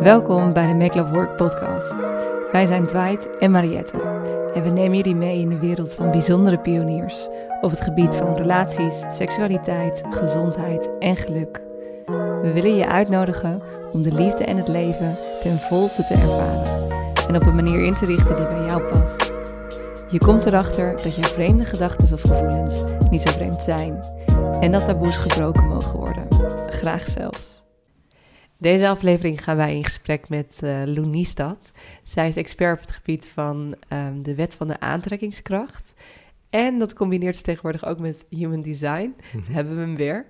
Welkom bij de Make Love Work podcast. Wij zijn Dwight en Mariette en we nemen jullie mee in de wereld van bijzondere pioniers op het gebied van relaties, seksualiteit, gezondheid en geluk. We willen je uitnodigen om de liefde en het leven ten volste te ervaren en op een manier in te richten die bij jou past. Je komt erachter dat je vreemde gedachten of gevoelens niet zo vreemd zijn en dat taboes gebroken mogen worden, graag zelfs. Deze aflevering gaan wij in gesprek met uh, Lou Niestad. Zij is expert op het gebied van um, de wet van de aantrekkingskracht. En dat combineert ze tegenwoordig ook met human design. Mm -hmm. hebben we hem weer.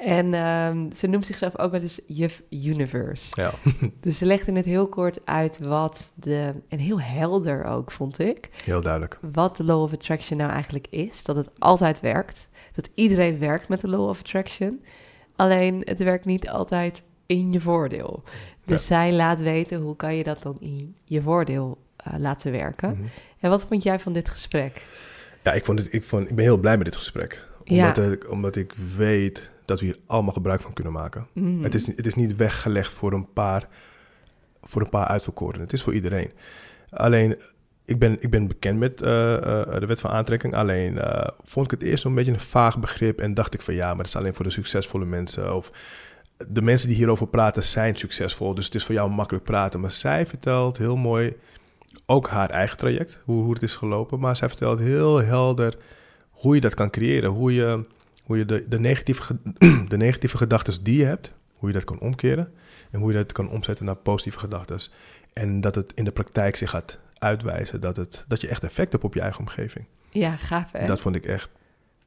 En um, ze noemt zichzelf ook wel eens Juf Universe. Ja. dus ze legde het heel kort uit wat de... En heel helder ook, vond ik. Heel duidelijk. Wat de Law of Attraction nou eigenlijk is. Dat het altijd werkt. Dat iedereen werkt met de Law of Attraction. Alleen, het werkt niet altijd in je voordeel. Dus ja. zij laat weten hoe kan je dat dan in je voordeel uh, laten werken. Mm -hmm. En wat vond jij van dit gesprek? Ja, ik, vond het, ik, vond, ik ben heel blij met dit gesprek. Omdat, ja. ik, omdat ik weet dat we hier allemaal gebruik van kunnen maken. Mm -hmm. het, is, het is niet weggelegd voor een paar, voor een paar uitverkorenen. Het is voor iedereen. Alleen, ik ben, ik ben bekend met uh, uh, de wet van aantrekking. Alleen vond ik het eerst een beetje een vaag begrip. En dacht ik van ja, maar dat is alleen voor de succesvolle mensen. Of de mensen die hierover praten zijn succesvol. Dus het is voor jou makkelijk praten. Maar zij vertelt heel mooi ook haar eigen traject, hoe, hoe het is gelopen. Maar zij vertelt heel helder hoe je dat kan creëren. Hoe je, hoe je de, de, negatieve, de negatieve gedachten die je hebt, hoe je dat kan omkeren. En hoe je dat kan omzetten naar positieve gedachten. En dat het in de praktijk zich gaat uitwijzen. Dat, het, dat je echt effect hebt op je eigen omgeving. Ja, gaaf hè? Dat vond ik echt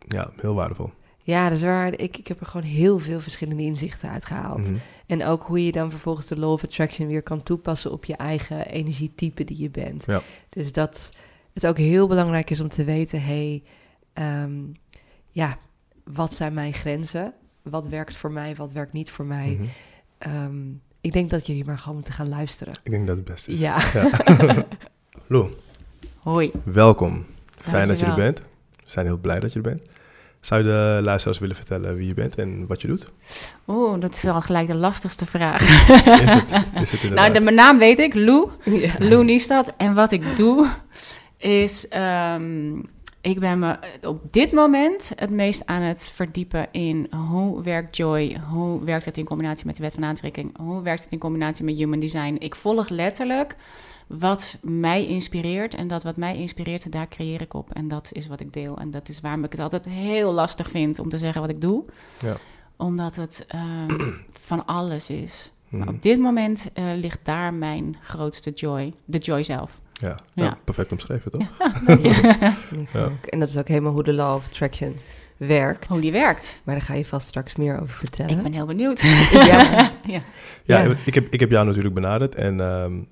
ja, heel waardevol. Ja, dat is waar. Ik, ik heb er gewoon heel veel verschillende inzichten uitgehaald. Mm -hmm. En ook hoe je dan vervolgens de Law of Attraction weer kan toepassen op je eigen energietype die je bent. Ja. Dus dat het ook heel belangrijk is om te weten, hey, um, ja, wat zijn mijn grenzen? Wat werkt voor mij, wat werkt niet voor mij? Mm -hmm. um, ik denk dat jullie maar gewoon moeten gaan luisteren. Ik denk dat het beste is. Ja. ja. Lou. Hoi. Welkom. Fijn dat je er bent. We zijn heel blij dat je er bent. Zou je de luisteraars willen vertellen wie je bent en wat je doet? Oeh, dat is al gelijk de lastigste vraag. Is het? Is het nou, de, mijn naam weet ik, Lou. Ja. Lou Niestad. En wat ik doe is... Um, ik ben me op dit moment het meest aan het verdiepen in hoe werkt joy, hoe werkt het in combinatie met de wet van aantrekking, hoe werkt het in combinatie met human design. Ik volg letterlijk wat mij inspireert en dat wat mij inspireert, daar creëer ik op. En dat is wat ik deel. En dat is waarom ik het altijd heel lastig vind om te zeggen wat ik doe. Ja. Omdat het uh, van alles is. Mm. Maar op dit moment uh, ligt daar mijn grootste joy, de joy zelf. Ja, ja. ja perfect omschreven toch? Ja, ja. En dat is ook helemaal hoe de Law of Attraction werkt. Hoe die werkt. Maar daar ga je vast straks meer over vertellen. Ik ben heel benieuwd. ja. ja. Ja, ik, heb, ik heb jou natuurlijk benaderd en um,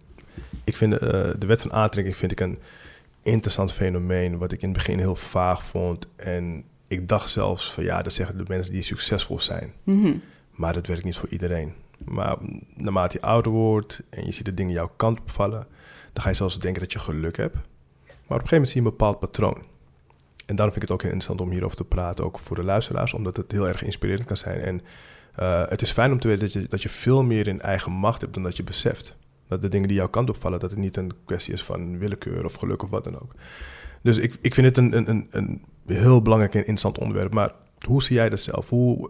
ik vind uh, de wet van aantrekking vind ik een interessant fenomeen wat ik in het begin heel vaag vond en ik dacht zelfs van ja, dat zeggen de mensen die succesvol zijn. Mm -hmm. Maar dat werkt niet voor iedereen. Maar naarmate je ouder wordt en je ziet de dingen jouw kant opvallen, dan ga je zelfs denken dat je geluk hebt. Maar op een gegeven moment zie je een bepaald patroon. En daarom vind ik het ook heel interessant om hierover te praten, ook voor de luisteraars, omdat het heel erg inspirerend kan zijn. En uh, het is fijn om te weten dat je, dat je veel meer in eigen macht hebt dan dat je beseft. Dat de dingen die jouw kant opvallen, dat het niet een kwestie is van willekeur of geluk of wat dan ook. Dus ik, ik vind het een, een, een, een heel belangrijk en interessant onderwerp. Maar hoe zie jij dat zelf? Hoe,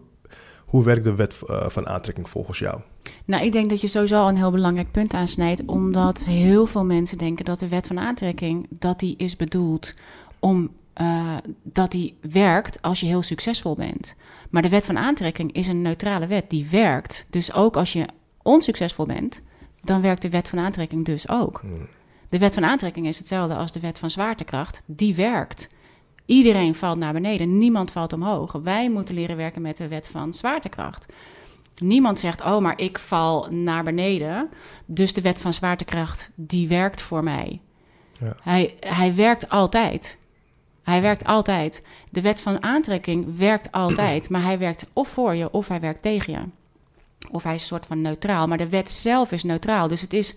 hoe werkt de wet uh, van aantrekking volgens jou? Nou, ik denk dat je sowieso al een heel belangrijk punt aansnijdt, omdat heel veel mensen denken dat de wet van aantrekking dat die is bedoeld om uh, dat die werkt als je heel succesvol bent. Maar de wet van aantrekking is een neutrale wet die werkt. Dus ook als je onsuccesvol bent, dan werkt de wet van aantrekking dus ook. Hmm. De wet van aantrekking is hetzelfde als de wet van zwaartekracht. Die werkt. Iedereen valt naar beneden, niemand valt omhoog. Wij moeten leren werken met de wet van zwaartekracht. Niemand zegt, oh, maar ik val naar beneden. Dus de wet van zwaartekracht, die werkt voor mij. Ja. Hij, hij werkt altijd. Hij werkt altijd. De wet van aantrekking werkt altijd. Maar hij werkt of voor je, of hij werkt tegen je. Of hij is een soort van neutraal. Maar de wet zelf is neutraal. Dus het is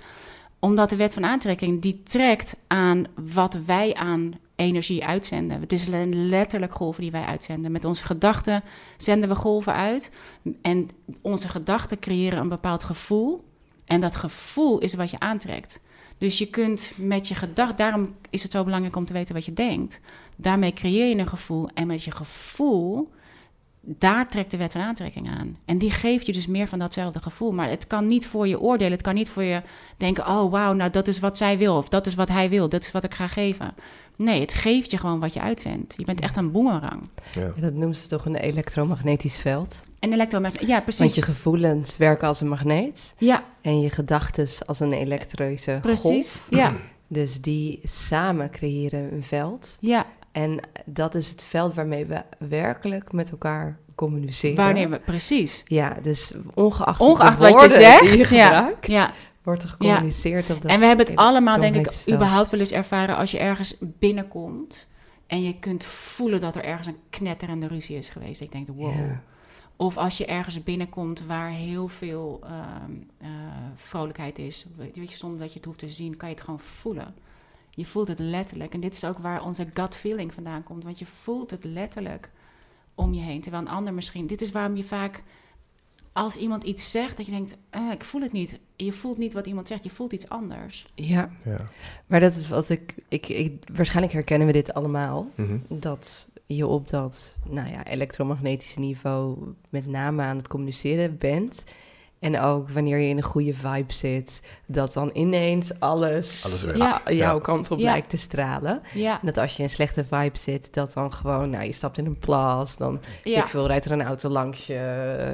omdat de wet van aantrekking, die trekt aan wat wij aan energie uitzenden. Het is letterlijk golven die wij uitzenden. Met onze gedachten zenden we golven uit. En onze gedachten creëren een bepaald gevoel. En dat gevoel is wat je aantrekt. Dus je kunt met je gedachten, daarom is het zo belangrijk om te weten wat je denkt. Daarmee creëer je een gevoel en met je gevoel, daar trekt de wet van aantrekking aan. En die geeft je dus meer van datzelfde gevoel. Maar het kan niet voor je oordelen, het kan niet voor je denken: oh wauw, nou dat is wat zij wil, of dat is wat hij wil, dat is wat ik ga geven. Nee, het geeft je gewoon wat je uitzendt. Je bent echt een boemerang. Ja. ja dat noemen ze toch een elektromagnetisch veld? Een elektromagnetisch, ja precies. Want je gevoelens werken als een magneet. Ja. En je gedachten als een elektrische Precies, ja. Dus die samen creëren een veld. Ja. En dat is het veld waarmee we werkelijk met elkaar communiceren. Wanneer we, precies. Ja, dus ongeacht, ongeacht wat je zegt, je ja. ja wordt er gecommuniceerd. Op dat en we hebben het allemaal, denk ik, überhaupt wel eens ervaren als je ergens binnenkomt en je kunt voelen dat er ergens een knetterende ruzie is geweest. Ik denk, wow. Of als je ergens binnenkomt waar heel veel ehm, eh, vrolijkheid is, weet je, zonder dat je het hoeft te zien, kan je het gewoon voelen. Je voelt het letterlijk. En dit is ook waar onze gut feeling vandaan komt, want je voelt het letterlijk om je heen. Terwijl een ander misschien, dit is waarom je vaak als iemand iets zegt, dat je denkt, ah, ik voel het niet. Je voelt niet wat iemand zegt, je voelt iets anders. Ja, ja. maar dat is wat ik, ik, ik waarschijnlijk herkennen we dit allemaal. Mhm. Dat je op dat nou ja, elektromagnetische niveau met name aan het communiceren bent. En ook wanneer je in een goede vibe zit, dat dan ineens alles, ja. jouw kant op lijkt te stralen. Ja. En dat als je in een slechte vibe zit, dat dan gewoon, nou, je stapt in een plas, dan ik veel, rijdt er een auto langs je,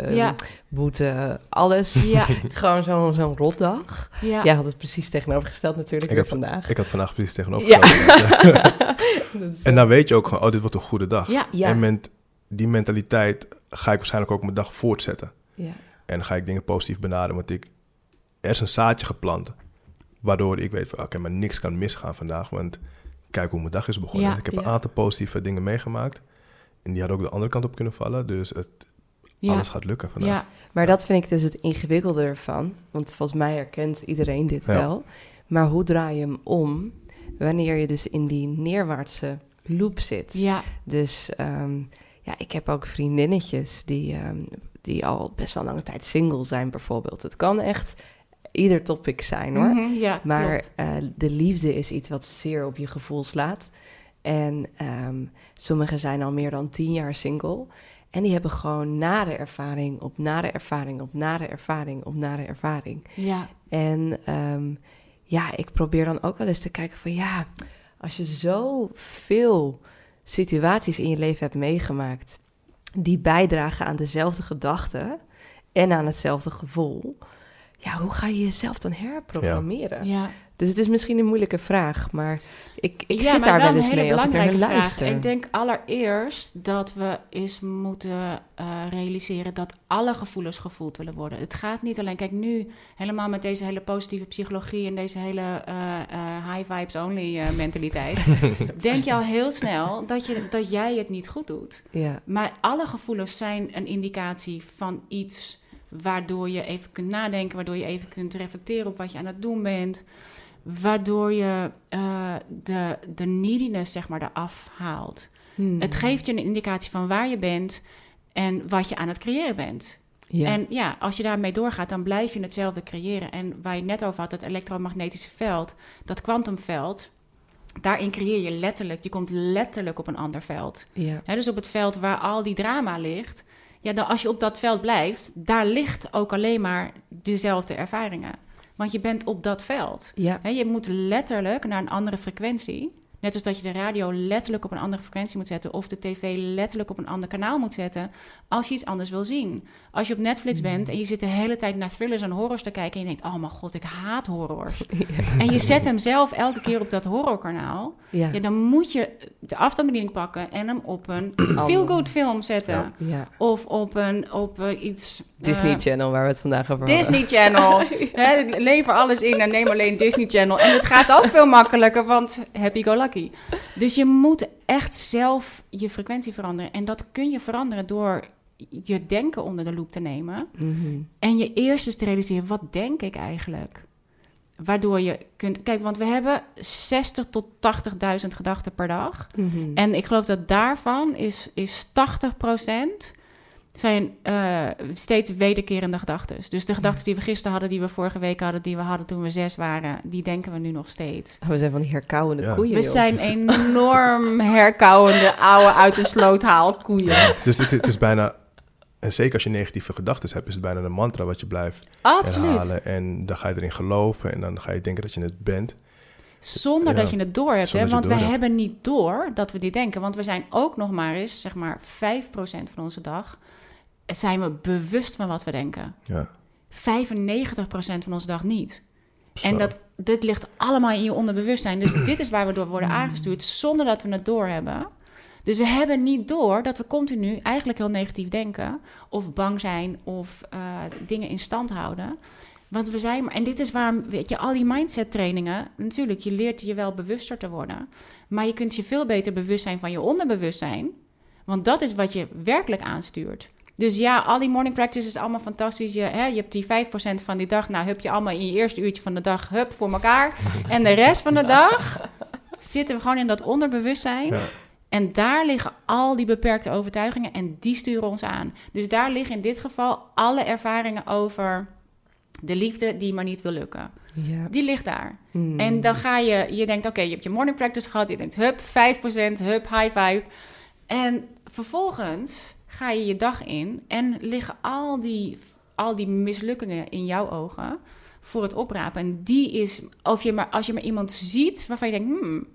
ehm, boete, alles. gewoon zo'n zo'n rotdag. Ja. Jij had het precies tegenovergesteld natuurlijk ik weer vandaag. Ik had vandaag precies tegenovergesteld. en dan weet je ook gewoon, oh, dit wordt een goede dag. En met die mentaliteit ga ik waarschijnlijk ook mijn dag voortzetten. Ja. En dan ga ik dingen positief benaderen, want ik, er is een zaadje geplant. Waardoor ik weet van, oké, maar niks kan misgaan vandaag. Want kijk hoe mijn dag is begonnen. ik heb een aantal positieve dingen meegemaakt. En die hadden ook de andere kant op kunnen vallen. Dus het, alles gaat lukken vandaag. Ja, maar dat vind ik dus het ingewikkelde ervan. Want volgens mij herkent iedereen dit wel. Maar hoe draai je hem om wanneer je dus in die neerwaartse loop zit? Ja. Dus ehm, ja, ik heb ook vriendinnetjes die ehm, die al best wel lange tijd single zijn, bijvoorbeeld. Het kan echt ieder topic zijn hoor. Mhm, ja, maar uh, de liefde is iets wat zeer op je gevoel slaat. En um, sommigen zijn al meer dan tien jaar single. En die hebben gewoon nare ervaring op nare ervaring op nare ervaring op nare ervaring. Ja. En um, ja, ik probeer dan ook wel eens te kijken van ja, als je zo veel situaties in je leven hebt meegemaakt die bijdragen aan dezelfde gedachten en aan hetzelfde gevoel. Ja, hoe ga je jezelf dan herprogrammeren? Ja. Dus het is misschien een moeilijke vraag, maar ik, ik zit daar wel eens mee als ik naar luister. Ik denk allereerst dat we eens moeten uh, realiseren dat alle gevoelens gevoeld willen worden. Het gaat niet alleen, kijk nu helemaal met deze hele positieve psychologie en deze hele uh, uh, high vibes only mentaliteit, denk je al heel snel dat, je, dat jij het niet goed doet. Ja. Maar alle gevoelens zijn een indicatie van iets waardoor je even kunt nadenken, waardoor je even kunt reflecteren op wat je aan het doen bent waardoor je uh, de, de neediness zeg maar eraf haalt. Hmm. Het geeft je een indicatie van waar je bent en wat je aan het creëren bent. Ja. En ja, als je daarmee doorgaat, dan blijf je hetzelfde creëren. En waar je net over had, het elektromagnetische veld, dat kwantumveld, daarin creëer je letterlijk, je komt letterlijk op een ander veld. Ja. dus op het veld waar al die drama ligt, ja, dan als je op dat veld blijft, daar ligt ook alleen maar dezelfde ervaringen. Want je bent op dat veld. Ja. je moet letterlijk naar een andere frequentie. Net als dat je de radio letterlijk op een andere frequentie moet zetten. Of de tv letterlijk op een ander kanaal moet zetten. Als je iets anders wil zien. Als je op Netflix mm. bent en je zit de hele tijd naar thrillers en horrors te kijken. En je denkt: Oh mijn god, ik haat horrors. En je zet hem zelf elke keer op dat horrorkanaal. Ja. ja dan moet je de afstandsbediening pakken en hem op een feel-good film zetten. Ja. Of op, een, op uh, iets. Disney uh, Channel, waar we het vandaag over hebben. Disney Channel. lever alles in en neem alleen Disney Channel. En het gaat ook veel makkelijker, want happy Dus je moet echt zelf je frequentie veranderen. En dat kun je veranderen door je denken onder de loep te nemen. Mhm. En je eerst eens te realiseren, wat denk ik eigenlijk? Waardoor je kunt... Kijk, want we hebben 60 tot 80.000 gedachten per dag. Mhm. En ik geloof dat daarvan is, is 80 procent zijn uh, steeds wederkerende gedachten. Dus de gedachten die we gisteren hadden, die we vorige week hadden, die we hadden toen we zes waren, die denken we nu nog steeds. Oh, we zijn van die herkauwende koeien. We zijn enorm herkauwende, oude uit de sloot haal koeien. Dus het, het, is bijna, en zeker als je negatieve gedachten hebt, is het bijna een mantra wat je blijft Absoluut. herhalen. En dan ga je erin geloven en dan ga je denken dat je het bent. Zonder dat je het door hebt. Hè? Want we hebben niet door dat we dit denken. Want we zijn ook nog maar eens, zeg maar, 5% van onze dag zijn we bewust van wat we denken. Ja. 95% van onze dag niet. En dat, dit ligt allemaal in je onderbewustzijn. Dus dit is waar we door worden aangestuurd zonder dat we het doorhebben. Dus we hebben niet door dat we continu eigenlijk heel negatief denken. Of bang zijn of uh, dingen in stand houden. Want we zijn, en dit is waarom, weet je, al die mindset trainingen, natuurlijk, je leert je wel bewuster te worden. Maar je kunt je veel beter bewust zijn van je onderbewustzijn. Want dat is wat je werkelijk aanstuurt. Dus ja, al die morning practice is allemaal fantastisch. Je, hè, je hebt die 5% van die dag, nou heb je allemaal in je eerste uurtje van de dag, hup, voor elkaar. En de rest van de dag zitten we gewoon in dat onderbewustzijn. En daar liggen al die beperkte overtuigingen en die sturen ons aan. Dus daar liggen in dit geval alle ervaringen over de liefde die maar niet wil lukken. Ja. Die ligt daar. Hmm. En dan ga je, je denkt, oké, je hebt je morning practice gehad. Je denkt, hup, 5%, hup, high five. En vervolgens ga je je dag in en liggen al die, al die mislukkingen in jouw ogen voor het oprapen. En die is, of je maar, als je maar iemand ziet waarvan je denkt, hmm,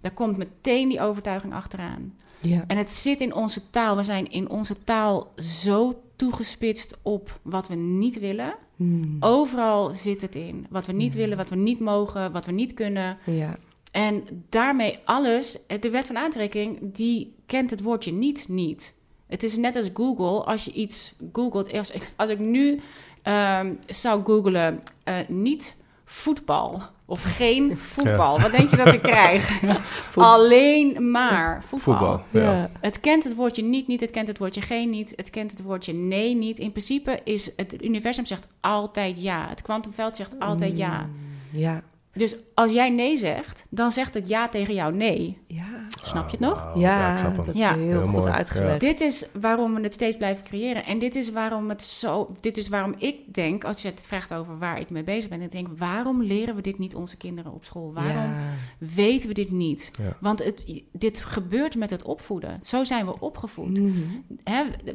daar komt meteen die overtuiging achteraan. Ja. En het zit in onze taal. We zijn in onze taal zo toegespitst op wat we niet willen. Hmm. Overal zit het in. Wat we niet willen, wat we niet mogen, wat we niet kunnen. Ja. En daarmee alles, de wet van aantrekking, die kent het woordje niet niet. Het is net als Google. Als je iets googelt, als, als ik nu ehm, zou googlen uh, niet voetbal of geen voetbal, wat denk je dat ik krijg? Alleen maar voetbal. ja. Het kent het woordje niet niet, het kent het woordje geen niet, het kent het woordje nee niet. In principe is het universum zegt altijd ja. Het kwantumveld zegt altijd ja. Mm, ja. Dus als jij nee zegt, dan zegt het ja tegen jou nee. Ja. Snap je het nog? Ja, ja dat is heel, heel goed uitgelegd. Dit is waarom we het steeds blijven creëren. En dit is waarom het zo. Dit is waarom ik denk, als je het vraagt over waar ik mee bezig ben, ik denk, waarom leren we dit niet onze kinderen op school? Waarom weten we dit niet? Want het, dit gebeurt met het opvoeden. Zo zijn we opgevoed. Mm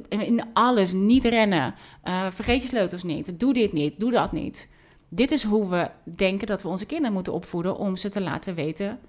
in alles, niet rennen. Uh, vergeet je sleutels niet. Doe dit niet. Doe dat niet. Dit is hoe we denken dat we onze kinderen moeten opvoeden om ze te laten weten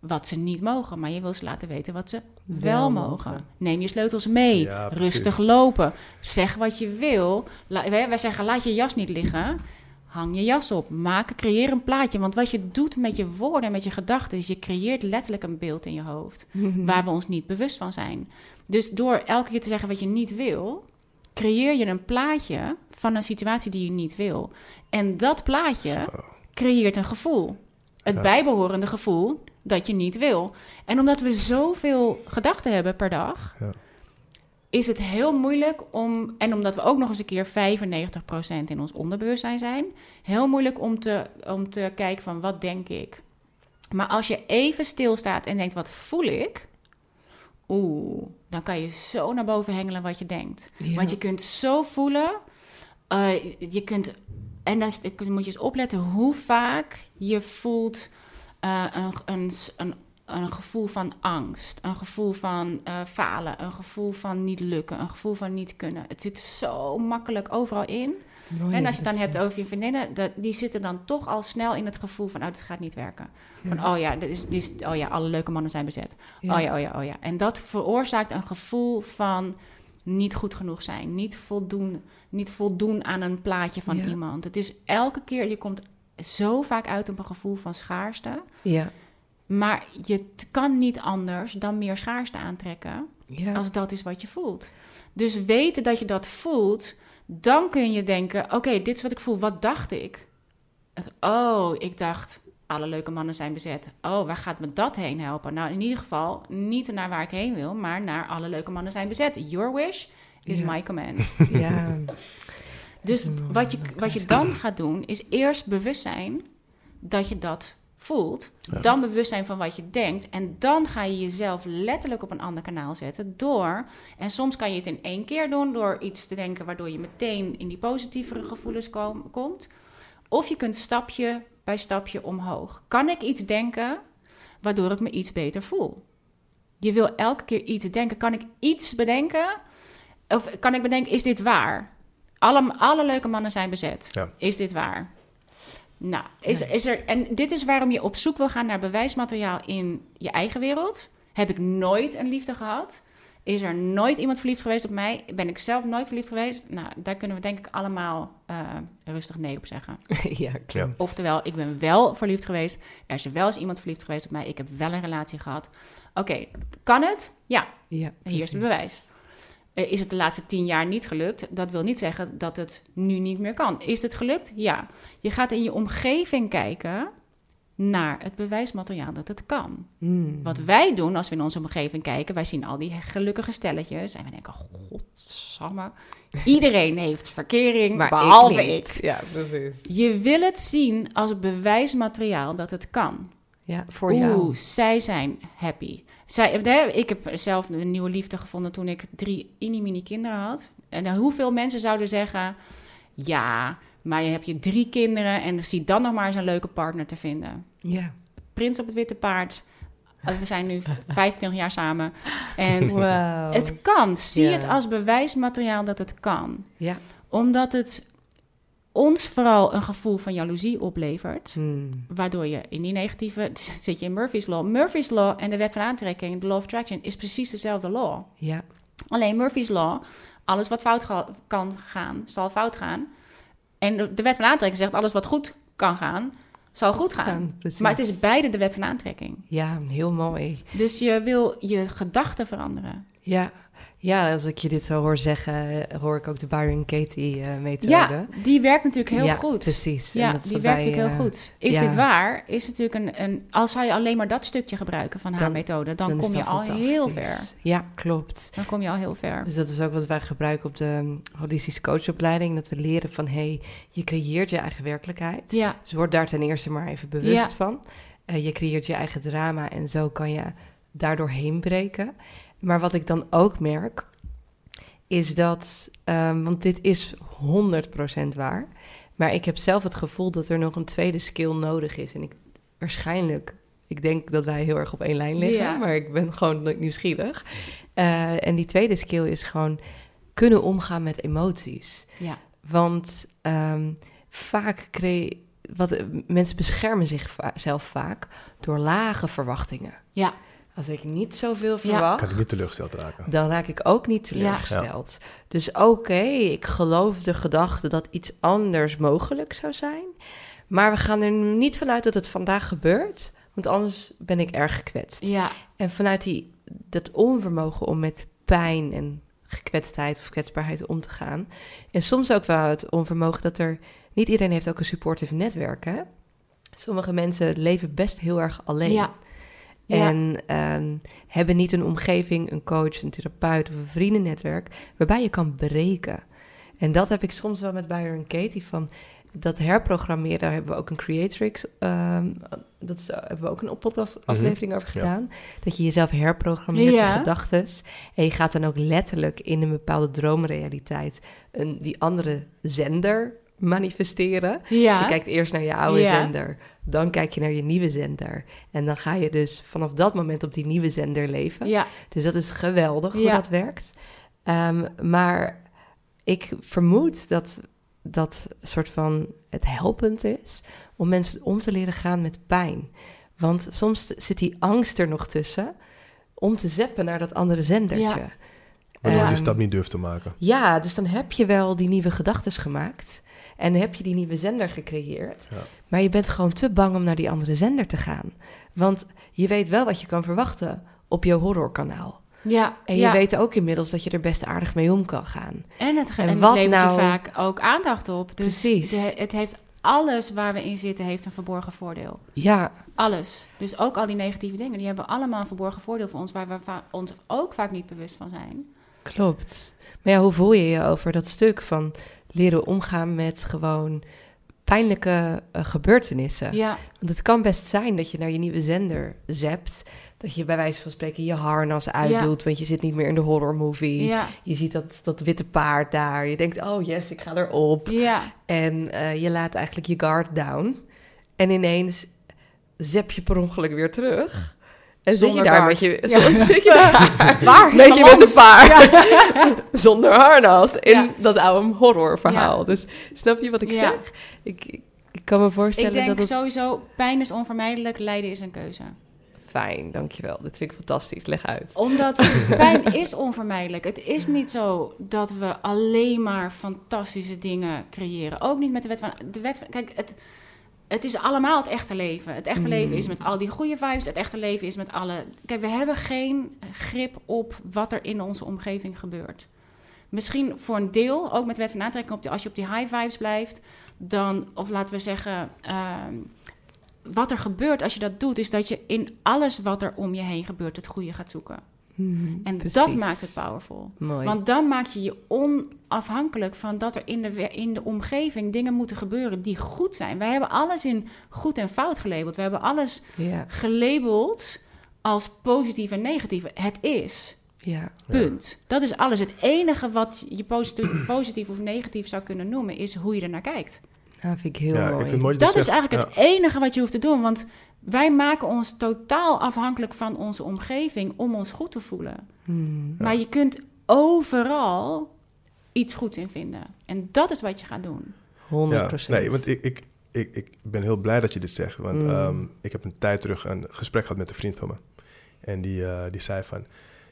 wat ze niet mogen. Maar je wil ze laten weten wat ze wel, mogen. Neem je sleutels mee. rustig lopen. Zeg wat je wil. wij zeggen: laat je jas niet liggen. Hang je jas op. Maak, creëer een plaatje. Want wat je doet met je woorden en met je gedachten, is je creëert letterlijk een beeld in je hoofd. waar we ons niet bewust van zijn. Dus door elke keer te zeggen wat je niet wil, creëer je een plaatje van een situatie die je niet wil. En dat plaatje creëert een gevoel. Het bijbehorende gevoel dat je niet wil. En omdat we zoveel gedachten hebben per dag, ja. is het heel moeilijk om, en omdat we ook nog eens een keer 95% in ons onderbewustzijn zijn, heel moeilijk om te, om te kijken van wat denk ik. Maar als je even stilstaat en denkt, wat voel ik? Oeh, dan kan je zo naar boven hengelen wat je denkt. Want je kunt zo voelen. Uh, je kunt, en dan moet je eens opletten hoe vaak je voelt uh, een, een, een, een, gevoel van angst, een gevoel van uh, falen, een gevoel van niet lukken, een gevoel van niet kunnen. Het zit zo makkelijk overal in. en als je het dan hebt over je vriendinnen, dat, die zitten dan toch al snel in het gevoel van, oh, dit gaat niet werken. Van, oh ja, dit is, dit is, oh ja, alle leuke mannen zijn bezet. Oh ja, oh ja, oh ja. En dat veroorzaakt een gevoel van niet goed genoeg zijn, niet voldoen, niet voldoen aan een plaatje van iemand. Het is elke keer, je komt zo vaak uit op een gevoel van schaarste. Ja. Maar je kan niet anders dan meer schaarste aantrekken ja. als dat is wat je voelt. Dus weten dat je dat voelt, dan kun je denken: oké, dit is wat ik voel. Wat dacht ik? Oh, ik dacht alle leuke mannen zijn bezet. Oh, waar gaat me dat heen helpen? Nou, in ieder geval niet naar waar ik heen wil, maar naar alle leuke mannen zijn bezet. Your wish is my command. Ja. Dus wat je, wat je dan gaat doen, is eerst bewust zijn dat je dat voelt, dan bewust zijn van wat je denkt. En dan ga je jezelf letterlijk op een ander kanaal zetten door. En soms kan je het in één keer doen door iets te denken waardoor je meteen in die positievere gevoelens komt. Of je kunt stapje bij stapje omhoog. Kan ik iets denken waardoor ik me iets beter voel? Je wil elke keer iets denken. Kan ik iets bedenken? Of kan ik bedenken, is dit waar? Alle, alle leuke mannen zijn bezet. Is dit waar? Nou, is, is er, en dit is waarom je op zoek wil gaan naar bewijsmateriaal in je eigen wereld. Heb ik nooit een liefde gehad? Is er nooit iemand verliefd geweest op mij? Ben ik zelf nooit verliefd geweest? Nou, daar kunnen we denk ik allemaal uh, rustig nee op zeggen. ja, klopt. Oftewel, ik ben wel verliefd geweest. Er is wel eens iemand verliefd geweest op mij. Ik heb wel een relatie gehad. Oké, kan het? Ja. ja Hier is het bewijs. Uh, is het de laatste tien jaar niet gelukt? Dat wil niet zeggen dat het nu niet meer kan. Is het gelukt? Ja. Je gaat in je omgeving kijken naar het bewijsmateriaal dat het kan. Hmm. Wat wij doen als we in onze omgeving kijken, wij zien al die gelukkige stelletjes en we denken, godsamme, iedereen heeft verkering, maar behalve ik, ik, Ja, precies. Je wil het zien als bewijsmateriaal dat het kan. Ja, voor Oeh, jou. zij zijn happy. Zij, ik heb zelf een nieuwe liefde gevonden toen ik drie mini kinderen had. En hoeveel mensen zouden zeggen, ja, maar je hebt je drie kinderen en zie dan nog maar eens een leuke partner te vinden. Ja. Prins op het witte paard. Oh, we zijn nu 25 jaar samen. En wow. het kan. Zie het als bewijsmateriaal dat het kan. Ja. Omdat het ons vooral een gevoel van jaloezie oplevert. Hmm. Waardoor je in die negatieve... zit je in Murphy's Law. Murphy's Law en de wet van aantrekking, de Law of Attraction... is precies dezelfde law. Ja. Alleen Murphy's Law... alles wat fout kan gaan, zal fout gaan. En de wet van aantrekking zegt alles wat goed kan gaan, zal goed gaan. maar het is beide de wet van aantrekking. Ja, heel mooi. Dus je wil je gedachten veranderen. Ja, ja, als ik je dit zo hoor zeggen, hoor ik ook de Byron Katie uh, methode. Ja, die werkt natuurlijk heel ja, goed. Precies. Ja, die werkt ook heel uh, goed. Is dit waar? Is natuurlijk een, een, als zou je alleen maar dat stukje gebruiken van haar methode, dan, kom je al heel ver. Ja, klopt. Dan kom je al heel ver. Dus dat is ook wat wij gebruiken op de um, holistische coachopleiding, dat we leren van hey, je creëert je eigen werkelijkheid. Ja. Dus word daar ten eerste maar even bewust van. Uh, je creëert je eigen drama en zo kan je daardoor heen breken. Maar wat ik dan ook merk, is dat, um, want dit is 100% waar, maar ik heb zelf het gevoel dat er nog een tweede skill nodig is. En ik waarschijnlijk, ik denk dat wij heel erg op één lijn liggen, maar ik ben gewoon nieuwsgierig. Uh, en die tweede skill is gewoon kunnen omgaan met emoties. Ja. Want um, vaak kreeg wat mensen beschermen zichzelf vaak door lage verwachtingen. Ja. Als ik niet zoveel verwacht... Kan ik niet teleurgesteld raken. Dan raak ik ook niet teleurgesteld. Ja. Dus oké, ik geloof de gedachte dat iets anders mogelijk zou zijn. Maar we gaan er niet vanuit dat het vandaag gebeurt. Want anders ben ik erg gekwetst. Ja. En vanuit die, dat onvermogen om met pijn en gekwetstheid of kwetsbaarheid om te gaan. En soms ook wel het onvermogen dat er... Niet iedereen heeft ook een supportive netwerk, hè? Sommige mensen leven best heel erg alleen. Ja. En ehm, hebben niet een omgeving, een coach, een therapeut of een vriendennetwerk waarbij je kan breken. En dat heb ik soms wel met Byron Katie van dat herprogrammeren, daar hebben we ook een Creatrix, um, dat is, hebben we ook een podcast aflevering over gedaan. Dat je jezelf herprogrammeert, je gedachten. En je gaat dan ook letterlijk in een bepaalde droomrealiteit een, die andere zender manifesteren. Ja. Dus je kijkt eerst naar je oude zender, dan kijk je naar je nieuwe zender. En dan ga je dus vanaf dat moment op die nieuwe zender leven. Ja. Dus dat is geweldig hoe dat werkt. Um, maar ik vermoed dat dat soort van het helpend is om mensen om te leren gaan met pijn. Want soms zit die angst er nog tussen om te zeppen naar dat andere zendertje. Ja. Waardoor je die stap niet durft te maken. Ja, dus dan heb je wel die nieuwe gedachten gemaakt. En heb je die nieuwe zender gecreëerd. Ja. Maar je bent gewoon te bang om naar die andere zender te gaan. Want je weet wel wat je kan verwachten op je horrorkanaal. Ja, en je weet ook inmiddels dat je er best aardig mee om kan gaan. En het, en wat levert nou... je vaak ook aandacht op. Dus Precies. het heeft alles waar we in zitten, heeft een verborgen voordeel. Ja. Alles. Dus ook al die negatieve dingen, die hebben allemaal een verborgen voordeel voor ons, waar we ons ook vaak niet bewust van zijn. Klopt. Maar ja, hoe voel je je over dat stuk van leren omgaan met gewoon pijnlijke uh, gebeurtenissen. Ja. Want het kan best zijn dat je naar je nieuwe zender zept. Dat je bij wijze van spreken je harnas uitdoet, want je zit niet meer in de horror movie. Ja. Je ziet dat, dat witte paard daar. Je denkt, oh yes, ik ga erop. Ja. En uh, je laat eigenlijk je guard down. En ineens zep je per ongeluk weer terug. En zit je daar met je... Ja. Zit je daar Waar met je met een paard. Zonder harnas. In dat oude horrorverhaal. Dus snap je wat ik zeg? Ik, ik, ik, kan me voorstellen dat Ik denk dat het... sowieso, pijn is onvermijdelijk, lijden is een keuze. Fijn, dankjewel. Dat vind ik fantastisch. Leg uit. Omdat pijn is onvermijdelijk. Het is niet zo dat we alleen maar fantastische dingen creëren. Ook niet met de wet van... De wet van kijk, het het is allemaal het echte leven. Het echte leven is mm. met al die goede vibes. Het echte leven is met alle. Kijk, we hebben geen grip op wat er in onze omgeving gebeurt. Misschien voor een deel, ook met wet van aantrekking, op als je op die high vibes blijft, dan, of laten we zeggen, ehm, wat er gebeurt als je dat doet, is dat je in alles wat er om je heen gebeurt het goede gaat zoeken. Mm, en dat maakt het powerful. Mooi. Want dan maak je je onafhankelijk van dat er in de, in de omgeving dingen moeten gebeuren die goed zijn. Wij hebben alles in goed en fout gelabeld. We hebben alles gelabeld als positief en negatief. Het is. Ja. Punt. Dat is alles. Het enige wat je positief, positief of negatief zou kunnen noemen, is hoe je er naar kijkt. Dat vind ik heel mooi. Ik dat is eigenlijk het enige wat je hoeft te doen. Want wij maken ons totaal afhankelijk van onze omgeving om ons goed te voelen. Hmm. Maar je kunt overal iets goeds in vinden. En dat is wat je gaat doen. 100%. nee, want ik, ik, ik, ik ben heel blij dat je dit zegt. Want hmm. ehm, ik heb een tijd terug een gesprek gehad met een vriend van me. En die, uh, die zei van...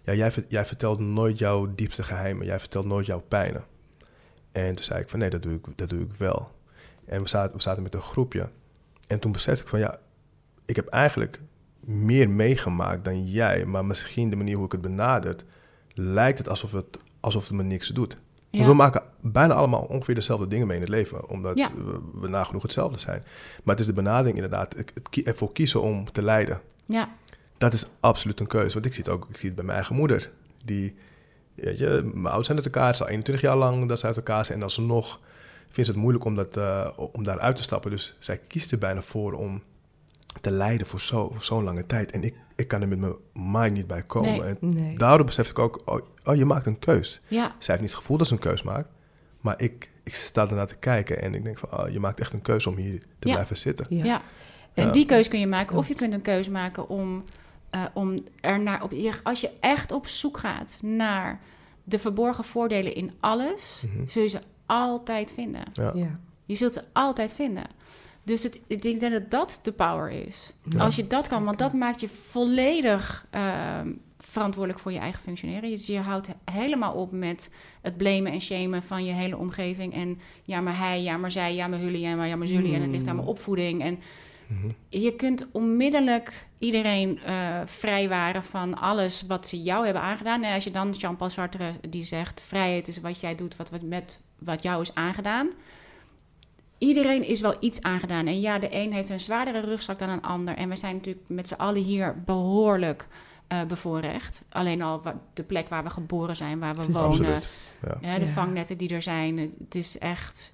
Ja, jij, jij vertelt nooit jouw diepste geheimen. Jij vertelt nooit jouw pijnen. En toen zei ik van nee, dat doe ik, dat doe ik wel. En we zaten, we zaten met een groepje. En toen besefte ik van ja, ik heb eigenlijk meer meegemaakt dan jij, maar misschien de manier hoe ik het benadert, lijkt het alsof het, alsof het me niks doet. Want we maken bijna allemaal ongeveer dezelfde dingen mee in het leven, omdat we, we, nagenoeg hetzelfde zijn. Maar het is de benadering inderdaad, het, het ervoor kiezen om te lijden. Ja. Dat is absoluut een keuze, want ik zie het ook, ik zie het bij mijn eigen moeder. Die, weet je, mijn ouders zijn uit elkaar, het is al 21 jaar lang dat ze uit elkaar zijn en alsnog vindt ze het moeilijk om, dat, uh, om daar uit te stappen. Dus zij kiest er bijna voor om te lijden voor zo'n zo lange tijd. En ik, ik kan er met mijn mind niet bij komen. Nee, en daardoor besefte ik ook, oh, oh, je maakt een keus. Ja. Zij heeft niet het gevoel dat ze een keus maakt. Maar ik, ik sta ernaar te kijken en ik denk van, oh, je maakt echt een keus om hier te blijven zitten. Ja. ja. En die keus kun je maken. Of je kunt een keus maken om, uh, om er naar op... Als je echt op zoek gaat naar de verborgen voordelen in alles... Mm zul je ze altijd vinden. Ja. Je zult ze altijd vinden. Dus het, ik denk dat dat de power is. Als je dat kan, want dat maakt je volledig uh, verantwoordelijk voor je eigen functioneren. Dus je houdt helemaal op met het blamen en shamen van je hele omgeving. En ja, maar hij, ja, maar zij, ja, maar jullie, ja, maar, ja, maar jullie. En het ligt aan mijn mm. opvoeding. En mhm. je kunt onmiddellijk iedereen uh, vrijwaren van alles wat ze jou hebben aangedaan. En als je dan Jean-Paul Sartre die zegt... vrijheid is wat jij doet, wat, wat, met, wat jou is aangedaan iedereen is wel iets aangedaan. En ja, de een heeft een zwaardere rugzak dan een ander. En we zijn natuurlijk met z'n allen hier behoorlijk uh, bevoorrecht. Alleen al de plek waar we geboren zijn, waar we wonen. Ja. de vangnetten die er zijn. Het is echt...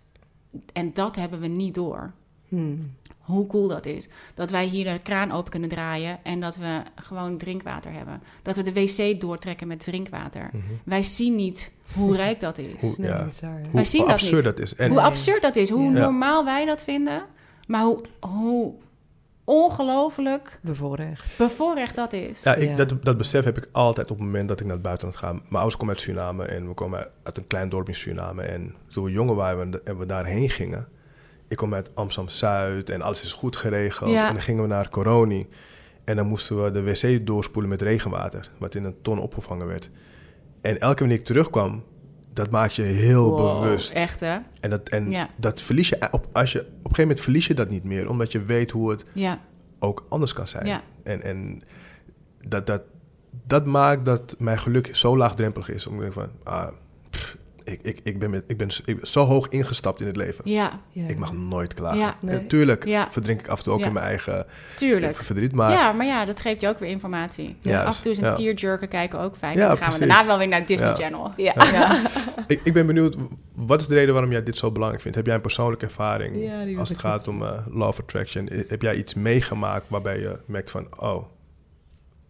En dat hebben we niet door. Hmm hoe cool dat is. Dat wij hier de kraan open kunnen draaien en dat we gewoon drinkwater hebben. Dat we de wc doortrekken met drinkwater. Mhm. Wij zien niet hoe rijk dat is. Hoe, ja. wij zien hoe dat absurd niet. dat is. En hoe absurd dat is. Hoe normaal wij dat vinden. Maar hoe, hoe ongelooflijk bevoorrecht. bevoorrecht dat is. Ja, ik, Dat, dat besef heb ik altijd op het moment dat ik naar het buitenland ga. Mijn ouders komen uit Suriname en we komen uit een klein dorp in Suriname. En toen we jonger waren en we daarheen gingen ik kom uit Amsterdam-Zuid en alles is goed geregeld. En dan gingen we naar Coroni. En dan moesten we de wc doorspoelen met regenwater, wat in een ton opgevangen werd. En elke keer wanneer ik terugkwam, dat maak je heel bewust. Echt hè? En, dat, en dat verlies je op, als je, op een gegeven moment verlies je dat niet meer, omdat je weet hoe het ja. ook anders kan zijn. En, en dat, dat, dat maakt dat mijn geluk zo laagdrempelig is. Om te denken van, ah, ik, ik, ik, ben met, ik, ben, ik ben zo hoog ingestapt in het leven. Ja. Ik mag nooit klagen. Ja. En Natuurlijk Ja. verdrink ik af en toe ook Ja. in mijn eigen Tuurlijk. verdriet. Maar ja, maar ja, dat geeft je ook weer informatie. Af en toe is een ja. tearjerker kijken ook fijn. Ja, dan gaan we daarna wel weer naar Disney Ja. Channel. Ja. Ja. ik, ik ben benieuwd, wat is de reden waarom jij dit zo belangrijk vindt? Heb jij een persoonlijke ervaring als het gaat om eh, law of attraction? Heb jij iets meegemaakt waarbij je merkt van, oh,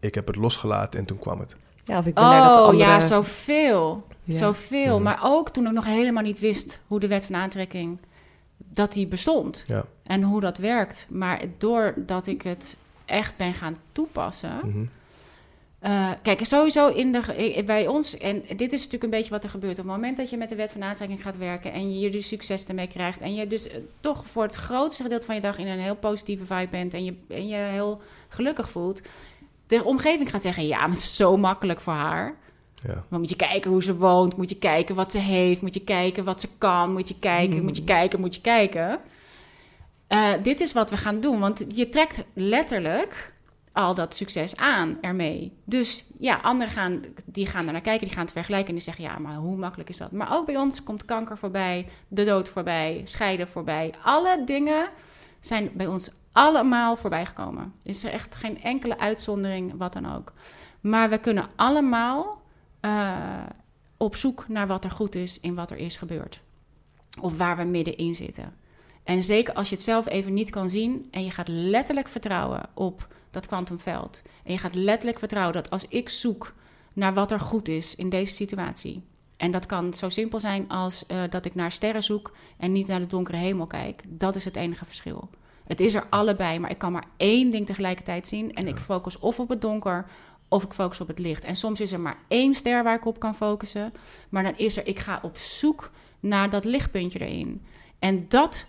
ik heb het losgelaten en toen kwam het? Ja, of ik ben Oh andere... ja, zoveel. Ja. Zoveel. Maar ook toen ik nog helemaal niet wist hoe de wet van aantrekking, dat die bestond. Ja. En hoe dat werkt. Maar doordat ik het echt ben gaan toepassen. Mhm. Eh, kijk, sowieso in de, eh, bij ons, en dit is natuurlijk een beetje wat er gebeurt. Op het moment dat je met de wet van aantrekking gaat werken en je hier dus succes ermee krijgt. En je dus eh, toch voor het grootste gedeelte van je dag in een heel positieve vibe bent en je, en je heel gelukkig voelt. De omgeving gaat zeggen: ja, maar het is zo makkelijk voor haar. Ja. Maar moet je kijken hoe ze woont, moet je kijken wat ze heeft, moet je kijken wat ze kan, moet je kijken, moet je kijken, moet je kijken. Eh, dit is wat we gaan doen, want je trekt letterlijk al dat succes aan ermee. Dus ja, anderen gaan, die gaan er naar kijken, die gaan het vergelijken en die zeggen, ja, maar hoe makkelijk is dat? Maar ook bij ons komt kanker voorbij, de dood voorbij, scheiden voorbij. Alle dingen zijn bij ons allemaal voorbij gekomen. Is er echt geen enkele uitzondering, wat dan ook. Maar we kunnen allemaal eh, op zoek naar wat er goed is in wat er is gebeurd. Of waar we middenin zitten. En zeker als je het zelf even niet kan zien en je gaat letterlijk vertrouwen op dat kwantumveld. En je gaat letterlijk vertrouwen dat als ik zoek naar wat er goed is in deze situatie. En dat kan zo simpel zijn als eh, dat ik naar sterren zoek en niet naar de donkere hemel kijk. Dat is het enige verschil. Het is er allebei, maar ik kan maar één ding tegelijkertijd zien. En ik focus of op het donker of ik focus op het licht. En soms is er maar één ster waar ik op kan focussen. Maar dan is er, ik ga op zoek naar dat lichtpuntje erin. En dat,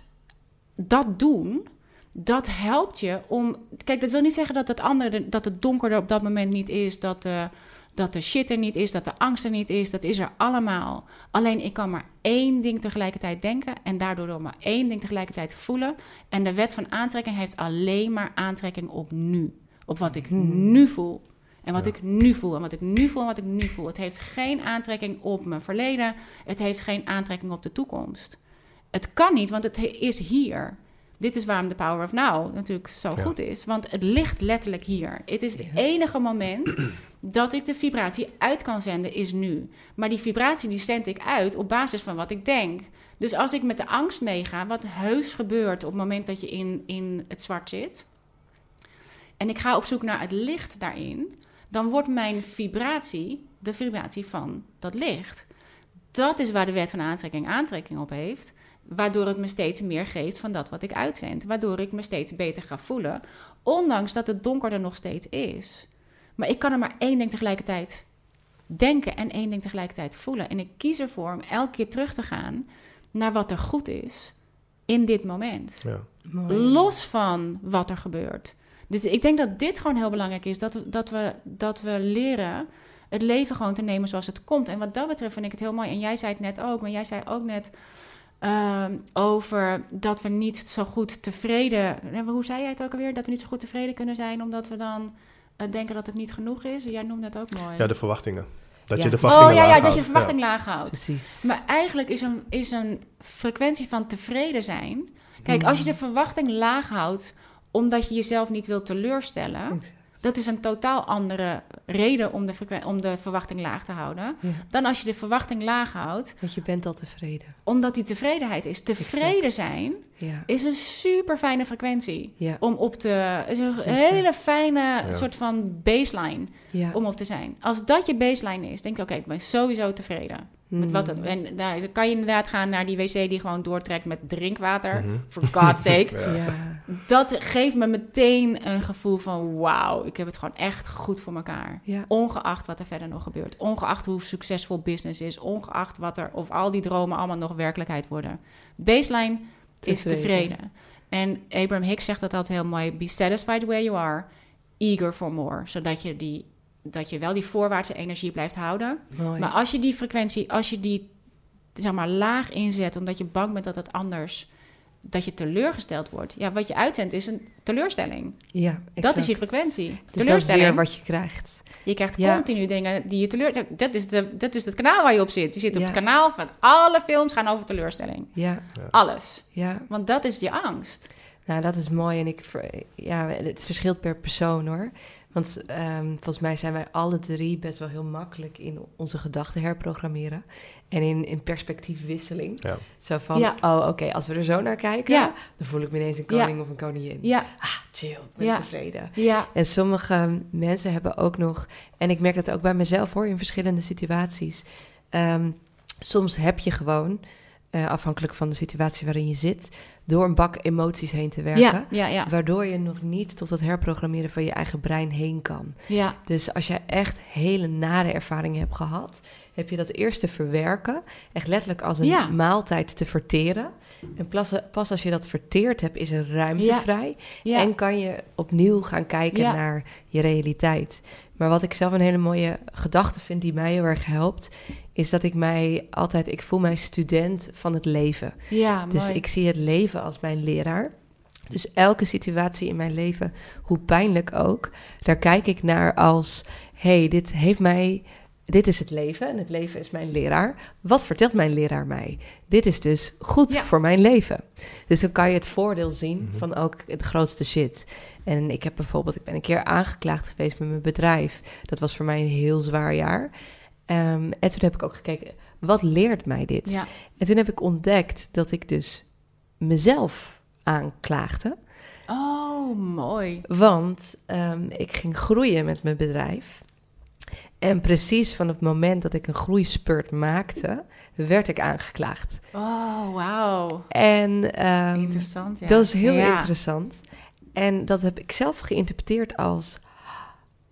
dat doen, dat helpt je om. Kijk, dat wil niet zeggen dat het andere, dat het donker er op dat moment niet is, dat de, dat de shit er niet is, dat de angst er niet is. Dat is er allemaal. Alleen ik kan maar één ding tegelijkertijd denken en daardoor door maar één ding tegelijkertijd voelen. En de wet van aantrekking heeft alleen maar aantrekking op nu, op wat ik nu voel. En wat Ja. ik nu voel en wat ik nu voel en wat ik nu voel. Het heeft geen aantrekking op mijn verleden. Het heeft geen aantrekking op de toekomst. Het kan niet, want het he- is hier. Dit is waarom de Power of Now natuurlijk zo Ja. goed is. Want het ligt letterlijk hier. Het is het enige moment dat ik de vibratie uit kan zenden, is nu. Maar die vibratie die zend ik uit op basis van wat ik denk. Dus als ik met de angst meega, wat heus gebeurt op het moment dat je in, in het zwart zit... en ik ga op zoek naar het licht daarin... dan wordt mijn vibratie de vibratie van dat licht. Dat is waar de wet van aantrekking aantrekking op heeft... waardoor het me steeds meer geeft van dat wat ik uitzend. Waardoor ik me steeds beter ga voelen... ondanks dat het donker er nog steeds is... Maar ik kan er maar één ding tegelijkertijd denken en één ding tegelijkertijd voelen. En ik kies ervoor om elke keer terug te gaan naar wat er goed is in dit moment. Ja. Los van wat er gebeurt. Dus ik denk dat dit gewoon heel belangrijk is. Dat we, dat we, dat we leren het leven gewoon te nemen zoals het komt. En wat dat betreft vind ik het heel mooi. En jij zei het net ook, maar jij zei ook net ehm, over dat we niet zo goed tevreden... Hoe zei jij het ook alweer? Dat we niet zo goed tevreden kunnen zijn omdat we dan eh, denken dat het niet genoeg is. Jij noemde het ook mooi. ja, de verwachtingen. Dat Ja. je de verwachtingen oh ja, ja, laag dat je houdt. verwachting laag houdt. Precies. Maar eigenlijk is een, is een frequentie van tevreden zijn. Kijk, als je de verwachting laag houdt omdat je jezelf niet wilt teleurstellen, dat is een totaal andere reden om de, om de verwachting laag te houden. Ja. Dan als je de verwachting laag houdt, Want je bent al tevreden. omdat die tevredenheid is. Tevreden zijn Ja. is een super fijne frequentie. Ja. Om op te. is een Zeker. hele fijne soort van baseline Ja. om op te zijn. Als dat je baseline is, denk ik, oké, ik ben sowieso tevreden. Met wat het, en daar dan kan je inderdaad gaan naar die wc die gewoon doortrekt met drinkwater. Mhm. For God's sake. Dat geeft me meteen een gevoel van wauw, ik heb het gewoon echt goed voor elkaar. Ja. Ongeacht wat er verder nog gebeurt. Ongeacht hoe succesvol business is. Ongeacht wat er, of al die dromen allemaal nog werkelijkheid worden. Baseline is Tevreden. tevreden. En Abraham Hicks zegt dat altijd heel mooi. Be satisfied where you are. Eager for more. Zodat je, die, dat je wel die voorwaartse energie blijft houden. Mooi. Maar als je die frequentie, als je die zeg maar laag inzet, omdat je bang bent dat het anders dat je teleurgesteld wordt. Ja, wat je uitzendt is een teleurstelling. Ja, exact. Dat is je frequentie. Dus teleurstelling. dat is weer wat je krijgt. Je krijgt Ja. continu dingen die je teleurstellen. Dat is, de, dat is het kanaal waar je op zit. Je zit op Ja. het kanaal van alle films gaan over teleurstelling. Ja, Alles. ja. Want dat is je angst. Nou, dat is mooi. En ik, ja, het verschilt per persoon hoor. Want ehm, volgens mij zijn wij alle drie best wel heel makkelijk in onze gedachten herprogrammeren. En in, in perspectiefwisseling. Ja. Zo van, Ja. oh oké, als we er zo naar kijken, Ja. dan voel ik me ineens een koning of een koningin. Ja, Ah, chill, ik ben Ja. tevreden. ja, En sommige mensen hebben ook nog, en ik merk dat ook bij mezelf hoor, in verschillende situaties. Ehm, soms heb je gewoon, eh, afhankelijk van de situatie waarin je zit, door een bak emoties heen te werken. ja, ja, ja, Waardoor je nog niet tot het herprogrammeren van je eigen brein heen kan. ja. Dus als je echt hele nare ervaringen hebt gehad, heb je dat eerst te verwerken. Echt letterlijk als een Ja. maaltijd te verteren. En pas, pas als je dat verteerd hebt, is er ruimte Ja. vrij. ja. En kan je opnieuw gaan kijken naar je realiteit. Maar wat ik zelf een hele mooie gedachte vind die mij heel erg helpt, is dat ik mij altijd, ik voel mij student van het leven. ja, Dus mooi. ik zie het leven als mijn leraar. Dus elke situatie in mijn leven, hoe pijnlijk ook, daar kijk ik naar als: hey, dit heeft mij. Dit is het leven en het leven is mijn leraar. Wat vertelt mijn leraar mij? Dit is dus goed Ja. voor mijn leven. Dus dan kan je het voordeel zien Mhm. van ook het grootste shit. En ik heb bijvoorbeeld, ik ben een keer aangeklaagd geweest met mijn bedrijf. Dat was voor mij een heel zwaar jaar. Ehm, en toen heb ik ook gekeken, wat leert mij dit? ja, En toen heb ik ontdekt dat ik dus mezelf aanklaagde. oh, mooi. Want ehm, ik ging groeien met mijn bedrijf. En precies van het moment dat ik een groeispurt maakte, werd ik aangeklaagd. Oh, wauw. En ehm, Interessant, ja. dat is heel Ja. interessant. En dat heb ik zelf geïnterpreteerd als...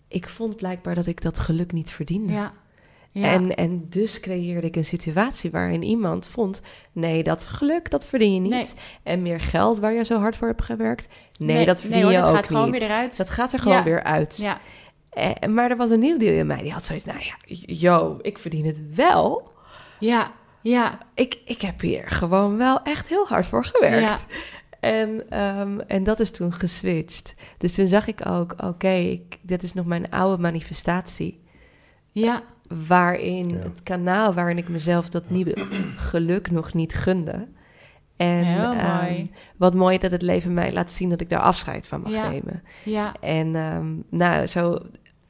Ik vond blijkbaar dat ik dat geluk niet verdiende. Ja. ja. En, en dus creëerde ik een situatie waarin iemand vond: nee, dat geluk, dat verdien je niet. Nee. En meer geld waar je zo hard voor hebt gewerkt, nee, Nee, dat nee, verdien hoor, je dat ook gaat gewoon niet. weer eruit. Dat gaat er gewoon Ja. weer uit. Ja, Eh, maar er was een nieuw deel in mij die had zoiets: nou ja, yo, ik verdien het wel. ja, ja. Ik, ik heb hier gewoon wel echt heel hard voor gewerkt. Ja. En, ehm, en dat is toen geswitcht. Dus toen zag ik ook: oké, dit is nog mijn oude manifestatie Ja, waarin Ja. het kanaal waarin ik mezelf dat nieuwe geluk nog niet gunde. En Heel ehm, mooi. wat mooi dat het leven mij laat zien dat ik daar afscheid van mag Ja. nemen. ja, En ehm, nou, zo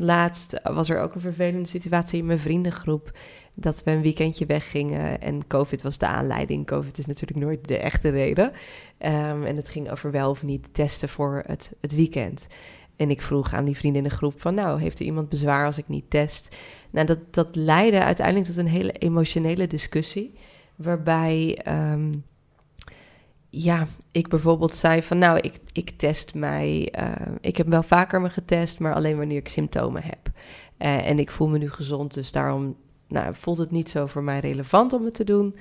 laatst was er ook een vervelende situatie in mijn vriendengroep. Dat we een weekendje weggingen en COVID was de aanleiding. COVID is natuurlijk nooit de echte reden. Ehm, en het ging over wel of niet testen voor het, het weekend. En ik vroeg aan die vriendinnengroep van... nou, heeft er iemand bezwaar als ik niet test? Nou, dat, dat leidde uiteindelijk tot een hele emotionele discussie... waarbij ehm, ja, ik bijvoorbeeld zei van... nou, ik, ik test mij... eh, ik heb wel vaker me getest, maar alleen wanneer ik symptomen heb. Eh, en ik voel me nu gezond, dus daarom nou, voelt het niet zo voor mij relevant om het te doen.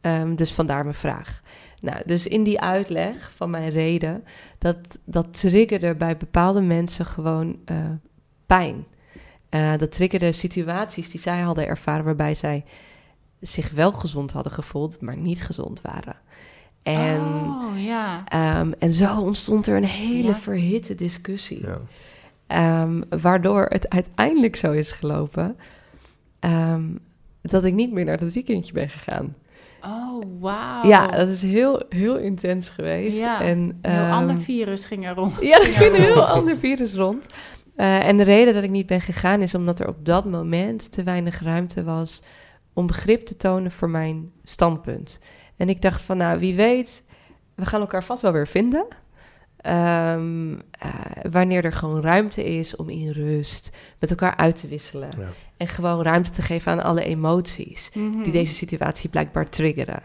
Ehm, dus vandaar mijn vraag. Nou, dus in die uitleg van mijn reden, dat, dat triggerde bij bepaalde mensen gewoon eh, pijn. Dat triggerde situaties die zij hadden ervaren waarbij zij zich wel gezond hadden gevoeld, maar niet gezond waren. En, oh, ja. ehm, en zo ontstond er een hele Ja. verhitte discussie. Ja. Ehm, waardoor het uiteindelijk zo is gelopen ehm, dat ik niet meer naar dat weekendje ben gegaan. Oh, wauw. Ja, dat is heel, heel intens geweest. Ja, en, Een heel ander virus ging er rond. Ja, er ging een heel ander virus rond. Eh, en de reden dat ik niet ben gegaan is omdat er op dat moment te weinig ruimte was om begrip te tonen voor mijn standpunt. En ik dacht van, nou, wie weet, we gaan elkaar vast wel weer vinden. Ehm, eh, wanneer er gewoon ruimte is om in rust met elkaar uit te wisselen. Ja. En gewoon ruimte te geven aan alle emoties Mhm. die deze situatie blijkbaar triggeren.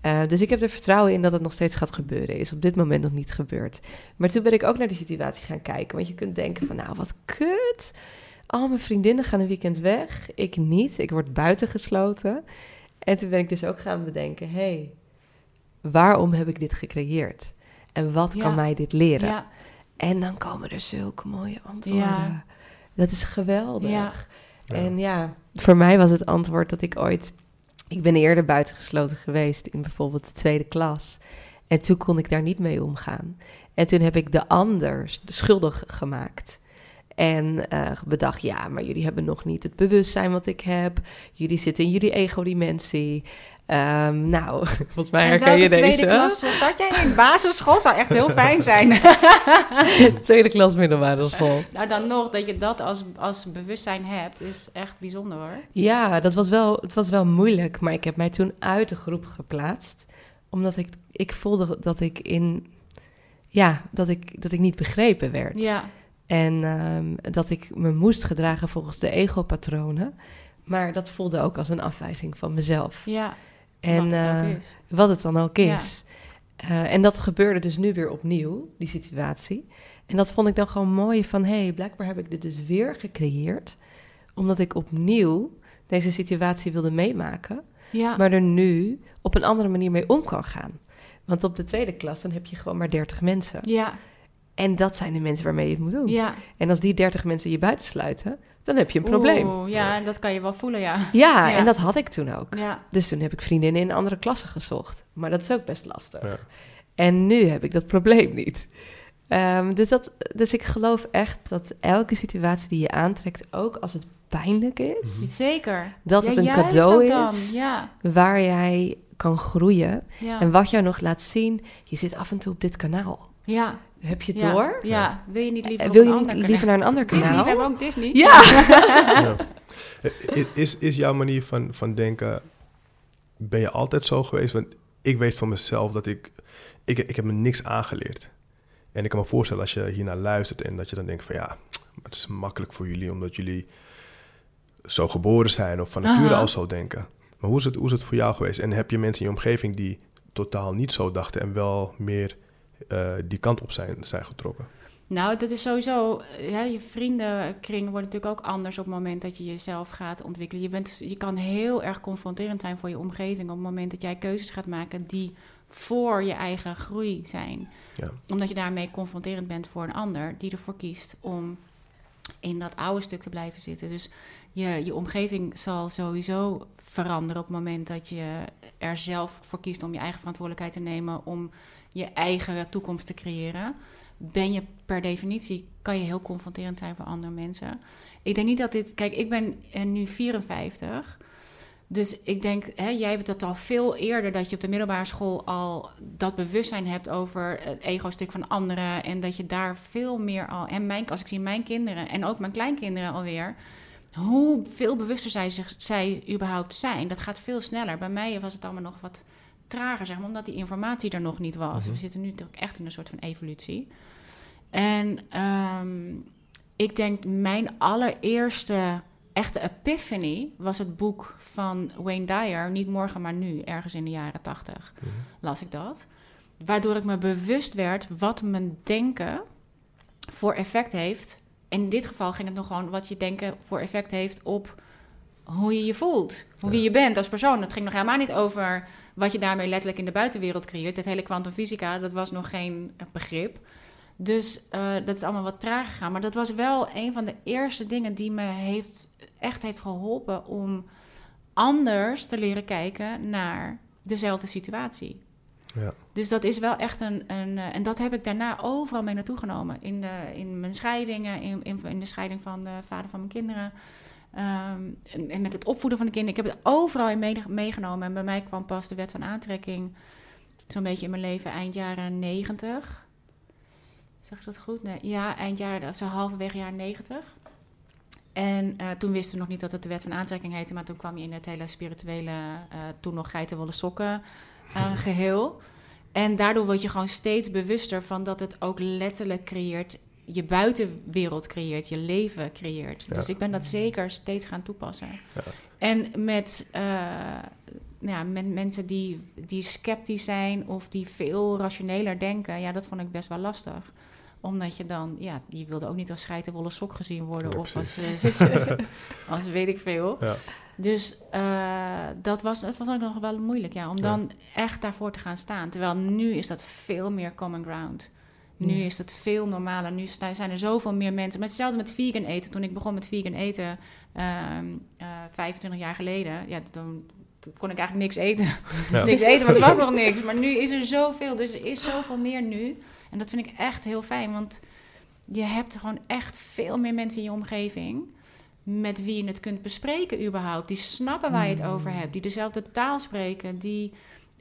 Eh, dus ik heb er vertrouwen in dat het nog steeds gaat gebeuren. Is op dit moment nog niet gebeurd. Maar toen ben ik ook naar die situatie gaan kijken. Want je kunt denken van, nou, wat kut. Al mijn vriendinnen gaan een weekend weg. Ik niet. Ik word buitengesloten. En toen ben ik dus ook gaan bedenken... hé, hey, waarom heb ik dit gecreëerd? En wat Ja. kan mij dit leren? Ja, En dan komen er zulke mooie antwoorden. Ja. Dat is geweldig. En ja, voor mij was het antwoord dat ik ooit... Ik ben eerder buitengesloten geweest in bijvoorbeeld de tweede klas. En toen kon ik daar niet mee omgaan. En toen heb ik de ander schuldig gemaakt. En uh, bedacht, ja, maar jullie hebben nog niet het bewustzijn wat ik heb. Jullie zitten in jullie ego-dimensie. Um, nou, volgens mij herken je deze. tweede klas zat jij in basisschool? Zou echt heel fijn zijn. tweede klas middelbare school. Nou, dan nog dat je dat als, als bewustzijn hebt, is echt bijzonder hoor. Ja, dat was wel, het was wel moeilijk. Maar ik heb mij toen uit de groep geplaatst. Omdat ik, ik voelde dat ik in... Ja, dat ik, dat ik niet begrepen werd. Ja. En um, dat ik me moest gedragen volgens de ego-patronen. Maar dat voelde ook als een afwijzing van mezelf. Ja. En wat het, uh, wat het dan ook is. Uh, en dat gebeurde dus nu weer opnieuw, die situatie. En dat vond ik dan gewoon mooi van... hé, hey, blijkbaar heb ik dit dus weer gecreëerd... omdat ik opnieuw deze situatie wilde meemaken... Ja. maar er nu op een andere manier mee om kan gaan. Want op de tweede klas, dan heb je gewoon maar 30 mensen. Ja. En dat zijn de mensen waarmee je het moet doen. Ja. En als die 30 mensen je buitensluiten, dan heb je een probleem. Oeh, ja, dat kan je wel voelen, ja. ja. Ja, en dat had ik toen ook. Ja. Dus toen heb ik vriendinnen in andere klassen gezocht. Maar dat is ook best lastig. Ja. En nu heb ik dat probleem niet. Um, dus, dat, dus ik geloof echt dat elke situatie die je aantrekt, ook als het pijnlijk is, mhm. zeker. dat het een cadeau is ja. waar jij kan groeien. En wat jou nog laat zien, je zit af en toe op dit kanaal. Ja. Heb je door? Ja. Wil je niet liever, Wil je niet liever naar een ander kanaal? Disney, we hebben ook Disney. Ja. ja. Is, is jouw manier van, van denken... Ben je altijd zo geweest? Want ik weet van mezelf dat ik... Ik, ik heb me niks aangeleerd. En ik kan me voorstellen als je hiernaar luistert... en dat je dan denkt van ja, het is makkelijk voor jullie... omdat jullie zo geboren zijn of van nature al zo denken. Maar hoe is, het, hoe is het voor jou geweest? En heb je mensen in je omgeving die totaal niet zo dachten... en wel meer uh, die kant op zijn, zijn getrokken? Nou, dat is sowieso. Ja, je vriendenkring wordt natuurlijk ook anders op het moment dat je jezelf gaat ontwikkelen. Je, bent, je kan heel erg confronterend zijn voor je omgeving op het moment dat jij keuzes gaat maken die voor je eigen groei zijn. Ja. Omdat je daarmee confronterend bent voor een ander die ervoor kiest om in dat oude stuk te blijven zitten. Dus je, je omgeving zal sowieso veranderen op het moment dat je er zelf voor kiest om je eigen verantwoordelijkheid te nemen, om je eigen toekomst te creëren. Ben je per definitie, kan je heel confronterend zijn voor andere mensen. Ik denk niet dat dit, kijk, ik ben nu 54. Dus ik denk, hè, jij hebt dat al veel eerder, dat je op de middelbare school al dat bewustzijn hebt over het ego-stuk van anderen. En dat je daar veel meer al. En mijn, als ik zie mijn kinderen en ook mijn kleinkinderen alweer hoe veel bewuster zij, zich, zij überhaupt zijn. Dat gaat veel sneller. Bij mij was het allemaal nog wat trager, zeg maar, omdat die informatie er nog niet was. Mhm. We zitten nu toch echt in een soort van evolutie. En ehm, ik denk, mijn allereerste echte epiphany was het boek van Wayne Dyer, Niet Morgen, maar Nu, ergens in de jaren tachtig, mhm. las ik dat. Waardoor ik me bewust werd wat mijn denken voor effect heeft in dit geval ging het nog gewoon wat je denken voor effect heeft op hoe je je voelt. Hoe wie je bent als persoon. Het ging nog helemaal niet over wat je daarmee letterlijk in de buitenwereld creëert. Het hele kwantumfysica, dat was nog geen begrip. Dus uh, dat is allemaal wat traag gegaan. Maar dat was wel een van de eerste dingen die me heeft, echt heeft geholpen om anders te leren kijken naar dezelfde situatie. Ja. Dus dat is wel echt een, een. Eh, en dat heb ik daarna overal mee naartoe genomen. In, de, in mijn scheidingen, in, in, in de scheiding van de vader van mijn kinderen. Ehm, en, met het opvoeden van de kinderen. Ik heb het overal in meegenomen. En bij mij kwam pas de wet van aantrekking. Zo'n beetje in mijn leven eind jaren 90. Zeg ik dat goed? Nee, ja, eind jaren, zo halverwege jaren 90. En uh, toen wisten we nog niet dat het de wet van aantrekking heette. Maar toen kwam je in het hele spirituele, uh, toen nog geitenwolle sokken uh, geheel. En daardoor word je gewoon steeds bewuster van dat het ook letterlijk creëert, je buitenwereld creëert, je leven creëert. Dus ik ben dat zeker steeds gaan toepassen. Ja. En met, uh, ja, met mensen die, die sceptisch zijn of die veel rationeler denken, ja, dat vond ik best wel lastig omdat je dan, ja, die wilde ook niet als scheitenwolle sok gezien worden. of als, uh, als weet ik veel. Ja. Dus uh, dat, was, dat was ook nog wel moeilijk, ja. Om dan echt daarvoor te gaan staan. Terwijl nu is dat veel meer common ground. Nu is het veel normaler. Nu zijn er zoveel meer mensen. Maar hetzelfde met vegan eten. Toen ik begon met vegan eten, uh, uh, 25 jaar geleden... Ja, toen toen kon ik eigenlijk niks eten. niks eten, want er was nog niks. Maar nu is er zoveel, dus er is zoveel meer nu. En dat vind ik echt heel fijn, want je hebt gewoon echt veel meer mensen in je omgeving met wie je het kunt bespreken überhaupt. Die snappen waar je het over mm. hebt, die dezelfde taal spreken, die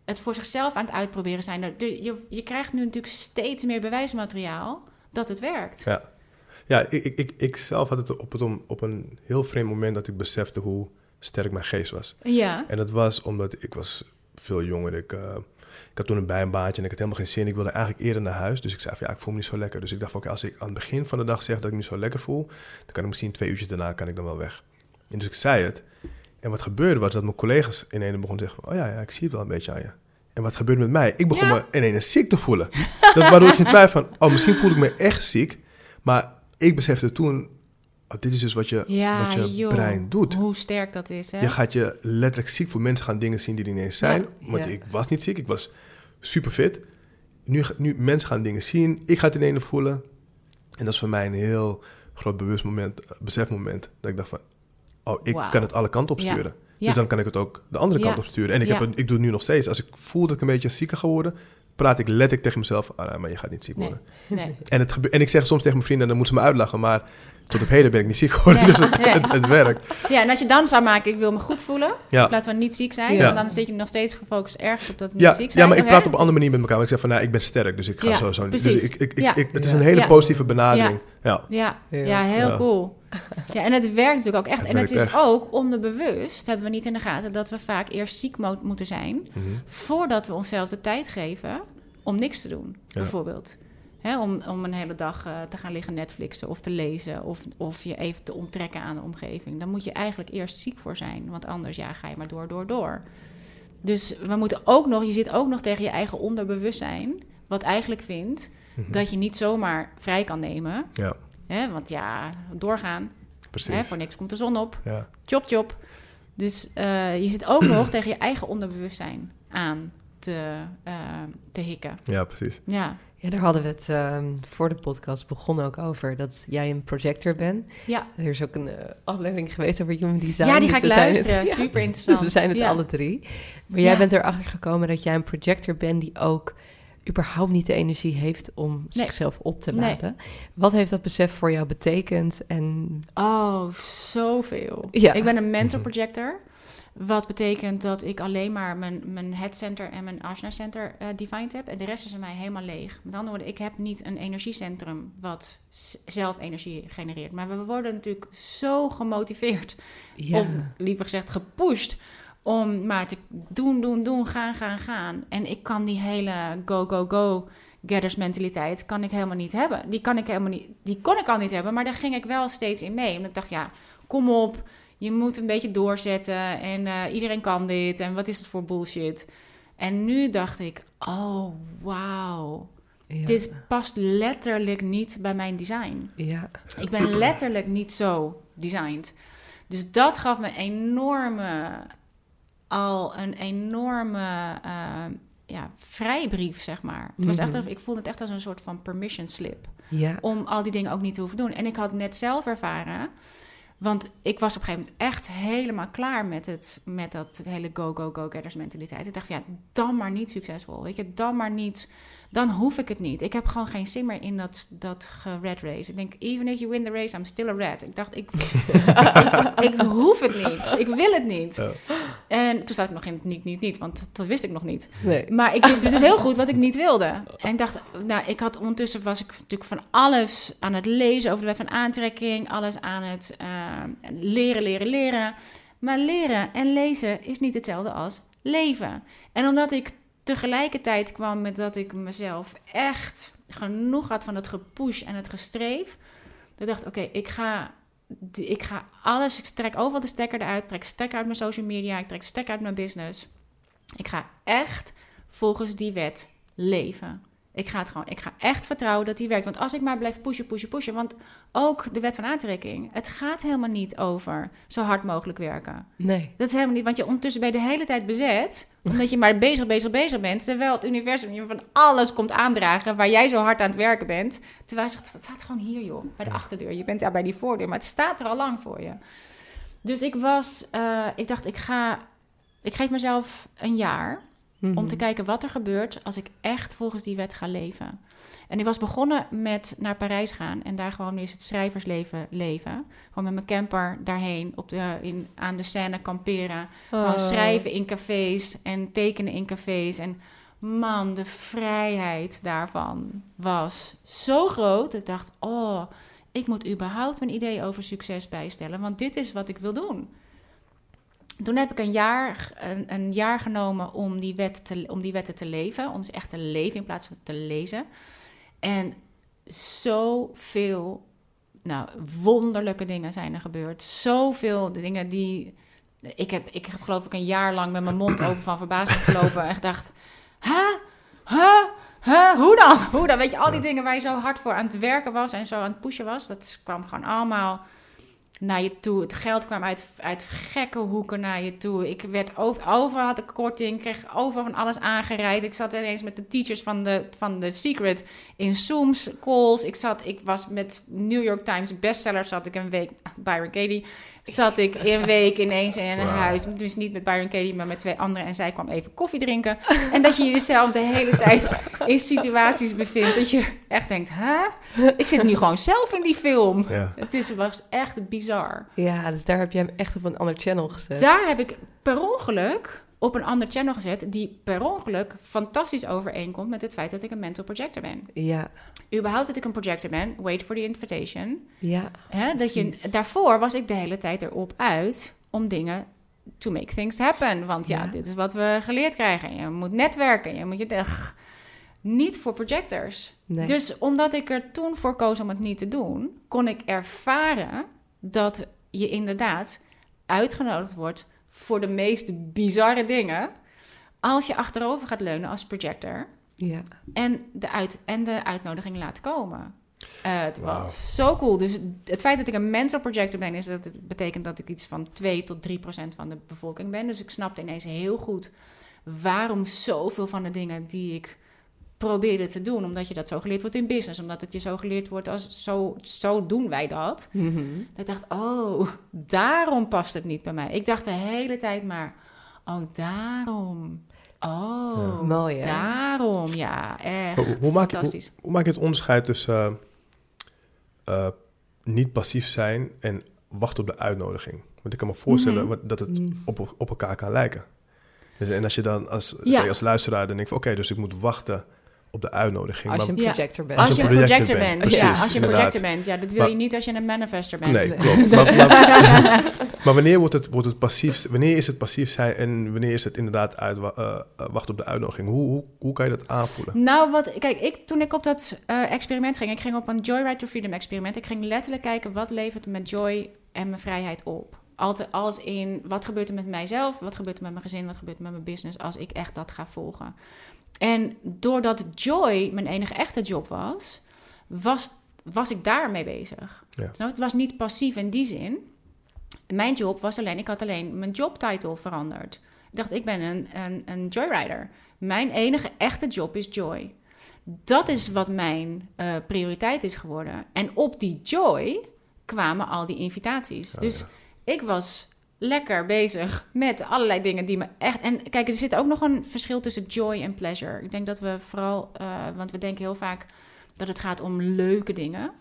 het voor zichzelf aan het uitproberen zijn. Je, je krijgt nu natuurlijk steeds meer bewijsmateriaal dat het werkt. Ja, ja ik, ik, ik zelf had het op, het op een heel vreemd moment dat ik besefte hoe sterk mijn geest was. Ja. En dat was omdat ik was veel jonger. Ik, uh, ik had toen een bijbaantje en ik had helemaal geen zin. Ik wilde eigenlijk eerder naar huis. Dus ik zei van ja, ik voel me niet zo lekker. Dus ik dacht van oké, als ik aan het begin van de dag zeg dat ik me niet zo lekker voel, dan kan ik misschien twee uurtjes daarna kan ik dan wel weg. En dus ik zei het. En wat gebeurde was dat mijn collega's ineens begonnen te zeggen oh ja, ja, ik zie het wel een beetje aan je. En wat gebeurde met mij? Ik begon me ineens ziek te voelen. dat, waardoor ik in twijfel van, oh, misschien voel ik me echt ziek. Maar ik besefte toen, oh, dit is dus wat je, wat je brein doet. Hoe sterk dat is, hè? Je gaat je letterlijk ziek voor mensen gaan dingen zien die er ineens zijn. Want ik was niet ziek, ik was super fit. Nu, nu mensen gaan dingen zien, ik ga het ineens voelen. En dat is voor mij een heel groot bewust moment, besefmoment. Dat ik dacht van, oh, ik kan het alle kanten op sturen. Dus dan kan ik het ook de andere kant op sturen. En ik, heb het, ik doe het nu nog steeds. Als ik voel dat ik een beetje zieker ga worden, praat ik letterlijk tegen mezelf: ah, maar je gaat niet ziek worden. Nee, En, het en ik zeg soms tegen mijn vrienden, dan moeten ze me uitlachen, maar tot op heden ben ik niet ziek geworden. dus het, het, werkt. Ja, en als je dan zou maken, ik wil me goed voelen, in plaats van niet ziek zijn, dan zit je nog steeds gefocust ergens op dat niet ziek zijn. Ja, maar ik praat op een andere manier met elkaar. Ik zeg van, nou, ik ben sterk, dus ik ga zo zo niet. Dus ik, ik, ik, het is een hele positieve benadering. Ja, ja. ja, heel cool. Ja, en het werkt natuurlijk ook echt. en het is ook onderbewust, hebben we niet in de gaten, dat we vaak eerst ziek moeten zijn, mhm. voordat we onszelf de tijd geven om niks te doen, bijvoorbeeld. Om, om een hele dag uh, te gaan liggen Netflixen of te lezen of, of je even te onttrekken aan de omgeving. Dan moet je eigenlijk eerst ziek voor zijn, want anders ja, ga je maar door, door, door. Dus we moeten ook nog, je zit ook nog tegen je eigen onderbewustzijn, wat eigenlijk vindt mhm. dat je niet zomaar vrij kan nemen. Ja. Hè, want ja, doorgaan. Precies. Hè, voor niks komt de zon op. Ja. Chop, chop. Dus uh, je zit ook nog tegen je eigen onderbewustzijn aan te, uh, te hikken. Ja, precies. Ja. Ja, daar hadden we het uh, voor de podcast begonnen ook over. Dat jij een projector bent. Ja. Er is ook een uh, aflevering geweest over human design. Ja, die ga dus ik luisteren. Het, Super interessant. Dus we zijn het ja. alle drie. Maar jij bent erachter gekomen dat jij een projector bent die ook überhaupt niet de energie heeft om zichzelf op te laden. Wat heeft dat besef voor jou betekend? En... Oh, zoveel. Ja. Ik ben een mentor projector. Wat betekent dat ik alleen maar mijn, mijn head center en mijn asana center uh, defined heb. En de rest is in mij helemaal leeg. Met andere woorden, ik heb niet een energiecentrum wat zelf energie genereert. Maar we worden natuurlijk zo gemotiveerd. Of liever gezegd gepusht om maar te doen, doen, doen, gaan, gaan, gaan. En ik kan die hele go, go, go getters mentaliteit kan ik helemaal niet hebben. Die kan ik helemaal niet, die kon ik al niet hebben, maar daar ging ik wel steeds in mee. Omdat ik dacht, ja, kom op, je moet een beetje doorzetten en uh, iedereen kan dit en wat is het voor bullshit. En nu dacht ik, oh wauw, dit past letterlijk niet bij mijn design. Ja. Ik ben letterlijk niet zo designed. Dus dat gaf me enorme al een enorme uh, ja, vrijbrief, zeg maar. Het was echt, mhm. ik voelde het echt als een soort van permission slip. Ja. Om al die dingen ook niet te hoeven doen. En ik had net zelf ervaren... Want ik was op een gegeven moment echt helemaal klaar met, het, met dat hele go-go-go-getters mentaliteit. Ik dacht van ja, dan maar niet succesvol. Weet je, dan maar niet dan hoef ik het niet. Ik heb gewoon geen zin meer in dat, dat red race. Ik denk, even if you win the race, I'm still a red. Ik dacht, ik, ik, hoef het niet. Ik wil het niet. En toen zat ik nog in het niet, niet, niet, want dat wist ik nog niet. Nee. Maar ik wist dus heel goed wat ik niet wilde. En ik dacht, nou, ik had ondertussen was ik natuurlijk van alles aan het lezen over de wet van aantrekking, alles aan het uh, leren, leren, leren. Maar leren en lezen is niet hetzelfde als leven. En omdat ik tegelijkertijd kwam met dat ik mezelf echt genoeg had van het gepush en het gestreef. Dat dacht oké, ik ga ik ga alles, ik trek overal de stekker eruit, trek stekker uit mijn social media, ik trek stekker uit mijn business. Ik ga echt volgens die wet leven. Ik ga het gewoon, ik ga echt vertrouwen dat die werkt. Want als ik maar blijf pushen, pushen, pushen. Want ook de wet van aantrekking. Het gaat helemaal niet over zo hard mogelijk werken. Nee. Dat is helemaal niet, want je ondertussen bij de hele tijd bezet. Omdat je maar bezig, bezig, bezig bent. Terwijl het universum je van alles komt aandragen waar jij zo hard aan het werken bent. Terwijl je zegt, dat staat gewoon hier joh, bij de achterdeur. Je bent daar bij die voordeur, maar het staat er al lang voor je. Dus ik was, uh, ik dacht, ik ga Ik geef mezelf een jaar om te Mhm. kijken wat er gebeurt als ik echt volgens die wet ga leven. En ik was begonnen met naar Parijs gaan en daar gewoon eens het schrijversleven leven. Gewoon met mijn camper daarheen op de, in, aan de Seine kamperen. Gewoon Oh. schrijven in cafés en tekenen in cafés. En man, de vrijheid daarvan was zo groot. Ik dacht, oh, ik moet überhaupt mijn idee over succes bijstellen. Want dit is wat ik wil doen. Toen heb ik een jaar, een, een jaar genomen om die, wet te, om die wetten te leven. Om ze echt te leven in plaats van te lezen. En zoveel nou, wonderlijke dingen zijn er gebeurd. Zoveel dingen die... Ik heb, ik heb geloof ik een jaar lang met mijn mond open van verbazing gelopen. En gedacht, huh? Huh? Huh? Hoe dan? Hoe dan? Weet je, al die dingen waar je zo hard voor aan het werken was en zo aan het pushen was. Dat kwam gewoon allemaal naar je toe. Het geld kwam uit, uit gekke hoeken naar je toe. Ik werd over, over had ik korting, kreeg over van alles aangereikt. Ik zat ineens met de teachers van de, van de Secret in Zooms calls. Ik zat, ik was met New York Times bestseller, zat ik een week, Byron Katie, zat ik een week ineens in een huis. Dus niet met Byron Katie, maar met twee anderen. En zij kwam even koffie drinken. En dat je jezelf de hele tijd in situaties bevindt dat je echt denkt, hè? Ik zit nu gewoon zelf in die film. Ja. Het is, was echt bizar. Ja, dus daar heb je hem echt op een ander channel gezet. Daar heb ik per ongeluk op een ander channel gezet... die per ongeluk fantastisch overeenkomt met het feit dat ik een mental projector ben. Ja, Überhaupt dat ik een projector ben, wait for the invitation. ja. Hè, dat je, daarvoor was ik de hele tijd erop uit om dingen to make things happen. Want ja, Ja. dit is wat we geleerd krijgen. Je moet netwerken, je moet je... Ugh. niet voor projectors. Nee. Dus omdat ik er toen voor koos om het niet te doen, kon ik ervaren dat je inderdaad uitgenodigd wordt voor de meest bizarre dingen. Als je achterover gaat leunen als projector ja. en de, uit, en de uitnodiging laat komen. Eh, het Wauw. was zo cool. Dus het feit dat ik een mental projector ben, is dat het betekent dat ik iets van 2 tot 3 procent van de bevolking ben. Dus ik snapte ineens heel goed waarom zoveel van de dingen die ik probeerde te doen, omdat je dat zo geleerd wordt in business, omdat het je zo geleerd wordt als zo, zo doen wij dat. Mhm. Dat ik dacht, oh, daarom past het niet bij mij. Ik dacht de hele tijd maar, oh, daarom. Oh, Ja. Mooi, hè? daarom. Ja, echt. Hoe, hoe maak je, hoe, maak je het onderscheid tussen eh, eh, niet passief zijn en wachten op de uitnodiging? Want ik kan me voorstellen Mhm. wat- dat het Mm. op, op elkaar kan lijken. Dus, en als je dan als, Ja. als luisteraar dan denk je van, oké, dus ik moet wachten op de uitnodiging. Als je een projector bent. Als je een projector bent, precies, ja, als je een projector bent, ja, dat wil Maar- je niet als je een manifester bent. Nee, klopt. maar, maar, maar wanneer wordt het, wordt het passief? Wanneer is het passief zijn en wanneer is het inderdaad uit, eh, eh, wachten op de uitnodiging? Hoe, hoe, hoe kan je dat aanvoelen? Nou, wat, kijk, ik, toen ik op dat eh, experiment ging, ik ging op een Joyride to Freedom experiment. Ik ging letterlijk kijken wat levert met joy en mijn vrijheid op. Altijd als in wat gebeurt er met mijzelf, wat gebeurt er met mijn gezin, wat gebeurt er met mijn business als ik echt dat ga volgen. En doordat joy mijn enige echte job was, was, was ik daarmee bezig. Ja. Nou, het was niet passief in die zin. Mijn job was alleen, ik had alleen mijn jobtitle veranderd. Ik dacht, ik ben een, een, een joyrider. Mijn enige echte job is joy. Dat is wat mijn eh, prioriteit is geworden. En op die joy kwamen al die invitaties. Oh, dus ja. ik was lekker bezig met allerlei dingen die me echt... En kijk, er zit ook nog een verschil tussen joy en pleasure. Ik denk dat we vooral... eh, want we denken heel vaak dat het gaat om leuke dingen.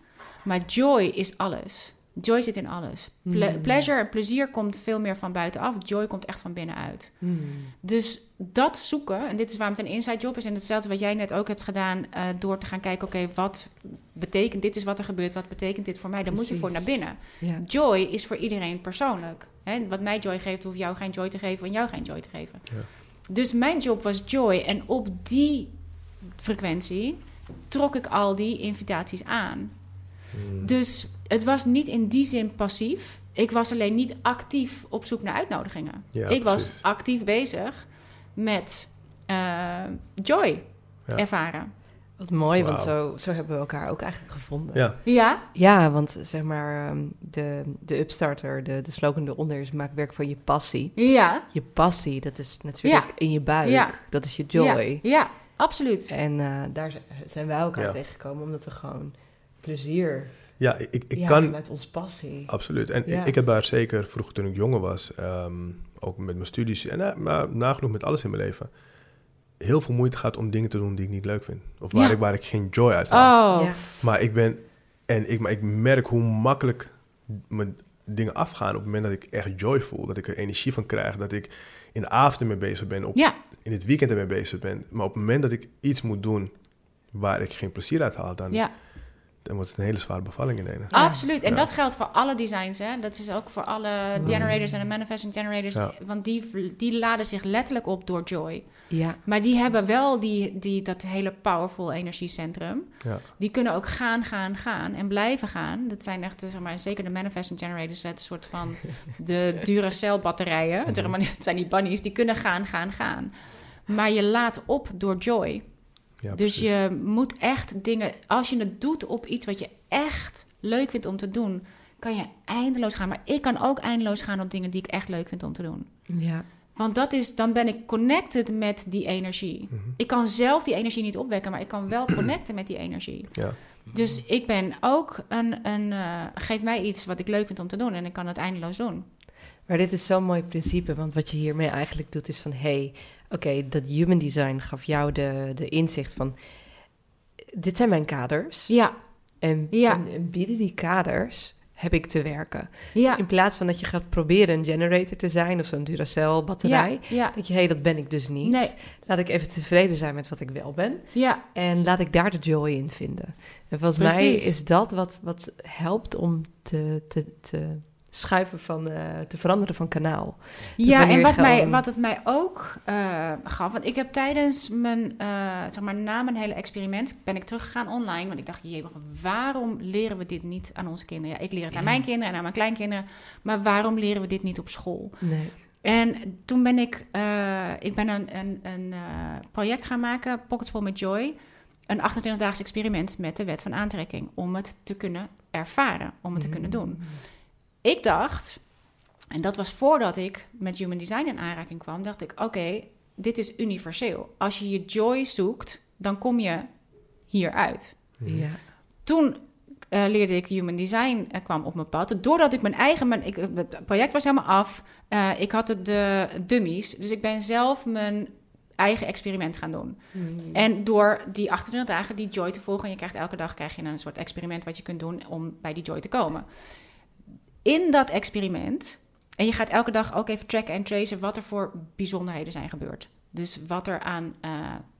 Maar joy is alles. Joy zit in alles. Ple- Mm. Pleasure en plezier komt veel meer van buitenaf. Joy komt echt van binnenuit. Mm. Dus dat zoeken, en dit is waarom het een inside job is... en hetzelfde wat jij net ook hebt gedaan... eh, door te gaan kijken, oké, wat betekent... dit is wat er gebeurt, wat betekent dit voor mij? Daar moet je voor naar binnen. Joy is voor iedereen persoonlijk. Hè? Wat mij joy geeft, hoeft jou geen joy te geven... en jou geen joy te geven. Ja. Dus mijn job was joy. En op die frequentie trok ik al die invitaties aan. Mm. Dus het was niet in die zin passief. Ik was alleen niet actief op zoek naar uitnodigingen. Ja, ik was actief bezig met eh, joy Ja. ervaren. Wat mooi, want zo, zo hebben we elkaar ook eigenlijk gevonden. Ja, Ja, Ja, want zeg maar, ehm, de, de upstarter, de, de slogan eronder is maak werk van je passie. ja, Je passie, dat is natuurlijk in je buik. Ja. Dat is je joy. ja, ja absoluut. En eh, daar zijn wij elkaar Ja. tegengekomen omdat we gewoon plezier Ja, ik, ik ja, kan... vanuit onze passie. Absoluut. En ik, ik, heb daar zeker vroeger toen ik jonger was, ehm, ook met mijn studies en uh, maar nagenoeg met alles in mijn leven, heel veel moeite gehad om dingen te doen die ik niet leuk vind. Of waar, ik, waar ik geen joy uit haal. Oh. Maar ik ben... En ik, maar ik merk hoe makkelijk mijn dingen afgaan op het moment dat ik echt joy voel. Dat ik er energie van krijg. Dat ik in de avond mee bezig ben. Op, In het weekend ermee bezig ben. Maar op het moment dat ik iets moet doen waar ik geen plezier uit haal, dan, ja. Dan wordt het een hele zware bevalling in ene. Absoluut. En dat geldt voor alle designs. Hè? Dat is ook voor alle generators en de manifesting generators. Want die, die laden zich letterlijk op door joy. Ja. Maar die hebben wel die, die, dat hele powerful energiecentrum. Ja. Die kunnen ook gaan, gaan, gaan en blijven gaan. Dat zijn echt, zeg maar, zeker de manifesting generators, dat soort van de Duracell batterijen. Zeg maar, het zijn die bunnies, die kunnen gaan, gaan, gaan. Maar je laat op door joy. Ja, dus je moet echt dingen, als je het doet op iets wat je echt leuk vindt om te doen, kan je eindeloos gaan. Maar ik kan ook eindeloos gaan op dingen die ik echt leuk vind om te doen. Ja. Want dat is, dan ben ik connected met die energie. Mhm. Ik kan zelf die energie niet opwekken, maar ik kan wel connecten met die energie. Ja. Dus ik ben ook een, een uh, geef mij iets wat ik leuk vind om te doen en ik kan het eindeloos doen. Maar dit is zo'n mooi principe, want wat je hiermee eigenlijk doet is van... hé, hey, oké, dat human design gaf jou de, de inzicht van... dit zijn mijn kaders. Ja. En, ja. en, en bieden die kaders heb ik te werken. Ja. Dus in plaats van dat je gaat proberen een generator te zijn of zo'n Duracell batterij, ja, denk je, hé, hey, dat ben ik dus niet. Nee. Laat ik even tevreden zijn met wat ik wel ben. Ja. En laat ik daar de joy in vinden. En volgens mij is dat wat, wat helpt om te, te, te schuiven van, uh, te veranderen van kanaal. ja, en wat, mij, wat het mij ook uh, gaf, want ik heb tijdens mijn, uh, zeg maar, na mijn hele experiment, ben ik teruggegaan online, want ik dacht, jee, waarom leren we dit niet aan onze kinderen? Ja, ik leer het aan mijn kinderen en aan mijn kleinkinderen, maar waarom leren we dit niet op school? Nee. En toen ben ik, ik ben een, een, een project gaan maken, Pockets Full met Joy, een 28-daags experiment met de wet van aantrekking, om het te kunnen ervaren, om het te kunnen doen. Ik dacht, en dat was voordat ik met human design in aanraking kwam, dacht ik: oké, dit is universeel. Als je je joy zoekt, dan kom je hieruit. Ja. Toen uh, leerde ik human design, uh, kwam op mijn pad. Doordat ik mijn eigen, mijn, ik, het project was helemaal af. Uh, ik had de, de dummies, dus ik ben zelf mijn eigen experiment gaan doen. Hmm. En door die 28 dagen die joy te volgen, en je krijgt elke dag krijg je een soort experiment wat je kunt doen om bij die joy te komen in dat experiment. En je gaat elke dag ook even tracken en tracen wat er voor bijzonderheden zijn gebeurd. Dus wat er aan uh,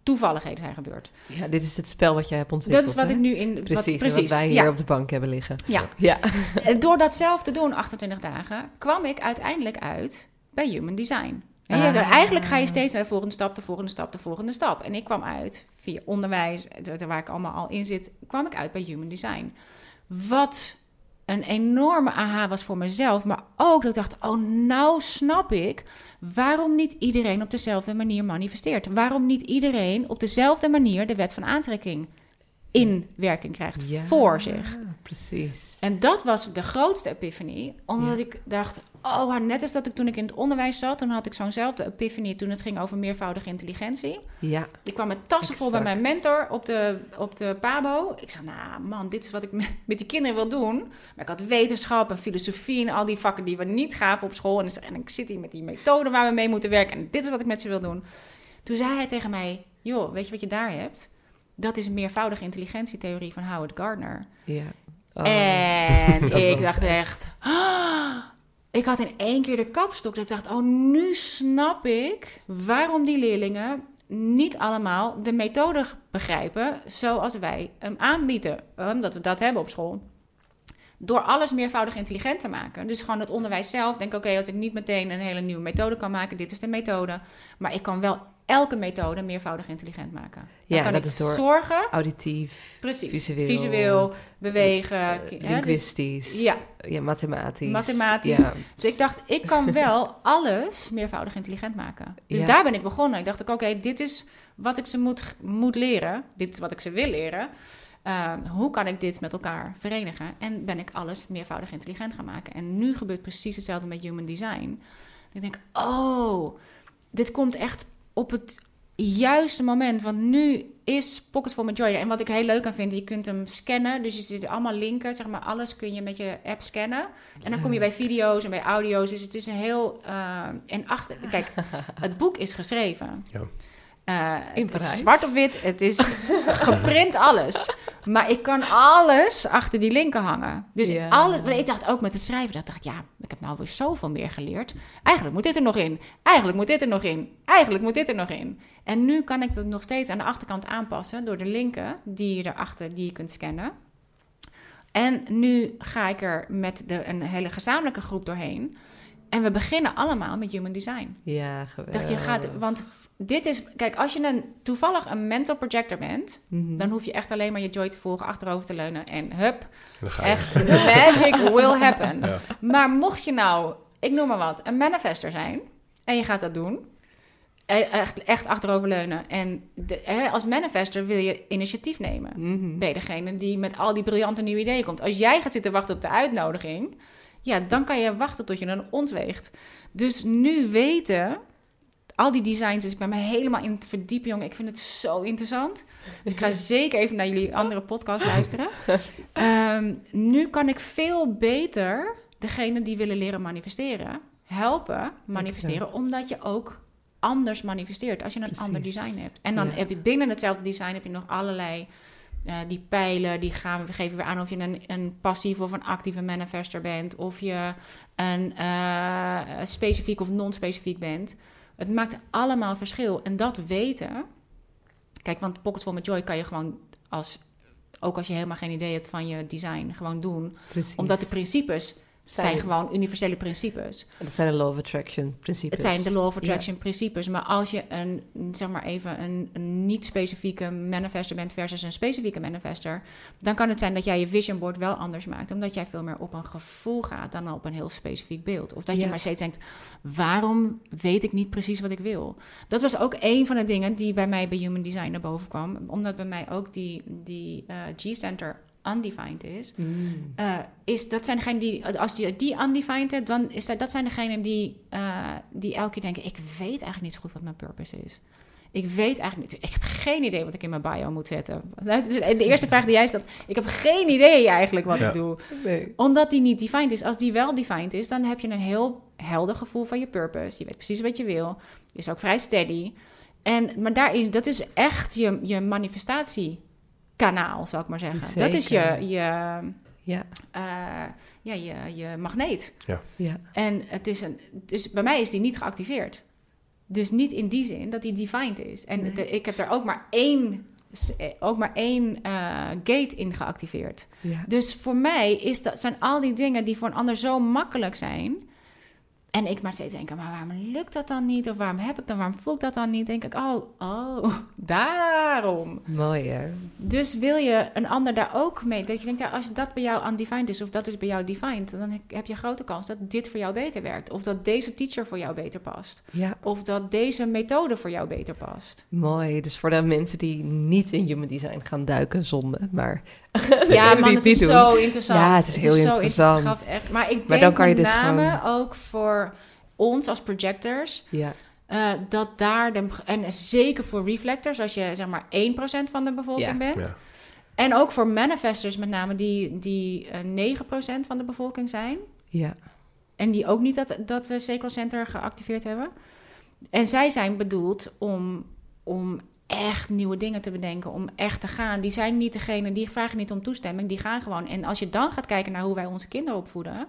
toevalligheden zijn gebeurd. Ja, dit is het spel wat jij hebt ontwikkeld. Dat is wat ik nu in. Precies, wat, precies. wij hier op de bank hebben liggen. Ja. ja. En door dat zelf te doen, 28 dagen, kwam ik uiteindelijk uit bij Human Design. En ah. eigenlijk ga je steeds naar de volgende stap, de volgende stap, de volgende stap. En ik kwam uit via onderwijs, waar ik allemaal al in zit, kwam ik uit bij Human Design. Wat een enorme aha was voor mezelf. Maar ook dat ik dacht: oh, nou snap ik waarom niet iedereen op dezelfde manier manifesteert. Waarom niet iedereen op dezelfde manier de wet van aantrekking in werking krijgt voor zich. Precies. En dat was de grootste epiphanie, omdat ik dacht: Oh, net als dat ik toen ik in het onderwijs zat, toen had ik zo'nzelfde epiphanie toen het ging over meervoudige intelligentie. Ja. Ik kwam met tassen vol bij mijn mentor op de, op de Pabo. Ik zei, nou man, dit is wat ik met, met die kinderen wil doen. Maar ik had wetenschap en filosofie en al die vakken die we niet gaven op school. En, ik, en ik zit hier met die methoden waar we mee moeten werken. En dit is wat ik met ze wil doen. Toen zei hij tegen mij, joh, weet je wat je daar hebt? Dat is een meervoudige intelligentietheorie van Howard Gardner. Ja. Oh. En ik dacht echt... Ah, ik had in één keer de kapstok. Dat ik dacht, oh, nu snap ik waarom die leerlingen niet allemaal de methode begrijpen zoals wij hem aanbieden. Omdat we dat hebben op school. Door alles meervoudig intelligent te maken. Dus gewoon het onderwijs zelf. Denk, oké, als ik niet meteen een hele nieuwe methode kan maken, dit is de methode. Maar ik kan wel elke methode meervoudig intelligent maken. Dan ja, kan dat ik is door zorgen. Auditief, precies, visueel, visueel bewegen, uh, linguistisch, dus, ja. ja, mathematisch. Mathematisch. Ja. Dus ik dacht, ik kan wel alles meervoudig intelligent maken. Dus daar ben ik begonnen. Ik dacht, oké, dit is wat ik ze moet, moet leren. Dit is wat ik ze wil leren. Uh, hoe kan ik dit met elkaar verenigen? En ben ik alles meervoudig intelligent gaan maken. En nu gebeurt precies hetzelfde met human design. Ik denk, oh, dit komt echt op het juiste moment. Want nu is Pockets for Joy. En wat ik heel leuk aan vind, je kunt hem scannen. Dus je zit allemaal linken, zeg maar, alles kun je met je app scannen. En dan kom je bij video's en bij audio's. Dus het is een heel... Uh, en achter... Kijk, het boek is geschreven. Ja. Uh, In zwart op wit, het is geprint alles. Maar ik kan alles achter die linken hangen. Dus alles, ik dacht ook met het schrijven, dat dacht ik, ja, ik heb nou weer zoveel meer geleerd. Eigenlijk moet dit er nog in. Eigenlijk moet dit er nog in. Eigenlijk moet dit er nog in. En nu kan ik dat nog steeds aan de achterkant aanpassen door de linken die je erachter, die je kunt scannen. En nu ga ik er met de, een hele gezamenlijke groep doorheen. En we beginnen allemaal met human design. Ja, geweldig. Dat je gaat, want dit is, kijk, als je een, toevallig een mental projector bent, mhm. dan hoef je echt alleen maar je joy te volgen, achterover te leunen en hup, echt, magic will happen. Maar mocht je nou, ik noem maar wat, een manifester zijn en je gaat dat doen, e, echt, echt achteroverleunen. En de, hè, als manifester wil je initiatief nemen. Mm Ben je degene die met al die briljante nieuwe ideeën komt. Als jij gaat zitten wachten op de uitnodiging, ja, dan kan je wachten tot je een ons weegt. Dus nu weten, al die designs, dus ik ben me helemaal in het verdiepen, jongen. Ik vind het zo interessant. Dus ik ga zeker even naar jullie andere podcast luisteren. Ehm, nu kan ik veel beter degene die willen leren manifesteren, helpen manifesteren, omdat je ook anders manifesteert als je een ander design hebt. En dan heb je binnen hetzelfde design heb je nog allerlei uh, die pijlen, die gaan, we geven weer aan of je een, een passieve of een actieve manifester bent. Of je een uh, specifiek of non-specifiek bent. Het maakt allemaal verschil. En dat weten... Kijk, want Pockets Full met Joy kan je gewoon als... Ook als je helemaal geen idee hebt van je design, gewoon doen. Precies. Omdat de principes zijn, gewoon universele principes. Dat zijn de law of attraction principes. Het zijn de law of attraction principes. Maar als je een, zeg maar even, een, een niet-specifieke manifester bent versus een specifieke manifester, dan kan het zijn dat jij je vision board wel anders maakt. Omdat jij veel meer op een gevoel gaat dan op een heel specifiek beeld. Of dat je maar steeds denkt, waarom weet ik niet precies wat ik wil? Dat was ook een van de dingen die bij mij bij Human Design naar boven kwam. Omdat bij mij ook die, die uh, G-Center undefined is, mm. uh, is dat zijn degenen die, als je die undefined hebt, dan is dat, dat zijn degenen die, uh, die elke keer denken: ik weet eigenlijk niet zo goed wat mijn purpose is. Ik weet eigenlijk niet. Ik heb geen idee wat ik in mijn bio moet zetten. De eerste vraag die jij stelt. Ik heb geen idee eigenlijk wat ik doe. Nee. Omdat die niet defined is. Als die wel defined is, dan heb je een heel helder gevoel van je purpose. Je weet precies wat je wil. Is ook vrij steady. En, maar daarin, dat is echt je, je manifestatie kanaal, zou ik maar zeggen. Dat is je, je, ja. Uh, ja, je, je magneet. Ja. Ja. En het is een, dus bij mij is die niet geactiveerd. Dus niet in die zin dat die defined is. En ik heb er ook maar één, ook maar één uh, gate in geactiveerd. Ja. Dus voor mij is dat, zijn al die dingen die voor een ander zo makkelijk zijn en ik maar steeds denken, maar waarom lukt dat dan niet? Of waarom heb ik dan, waarom voel ik dat dan niet? Denk ik, oh, oh, daarom. Mooi hè? Dus wil je een ander daar ook mee? Dat je denkt, ja, als dat bij jou undefined is of dat is bij jou defined, dan heb je een grote kans dat dit voor jou beter werkt. Of dat deze teacher voor jou beter past. Ja. Of dat deze methode voor jou beter past. Mooi, dus voor de mensen die niet in human design gaan duiken, zonde, maar ja, man, het is zo interessant. Ja, het is heel is interessant. Zo echt. Maar ik denk maar dan kan je met dus name gewoon... ook voor ons als projectors... Ja. Uh, dat daar, de, en zeker voor reflectors, als je zeg maar 1% van de bevolking bent. Ja. En ook voor manifestors met name, die, die uh, 9% van de bevolking zijn. Ja. En die ook niet dat, dat uh, Sacral Center geactiveerd hebben. En zij zijn bedoeld om, om echt nieuwe dingen te bedenken, om echt te gaan. Die zijn niet degene, die vragen niet om toestemming, die gaan gewoon. En als je dan gaat kijken naar hoe wij onze kinderen opvoeden,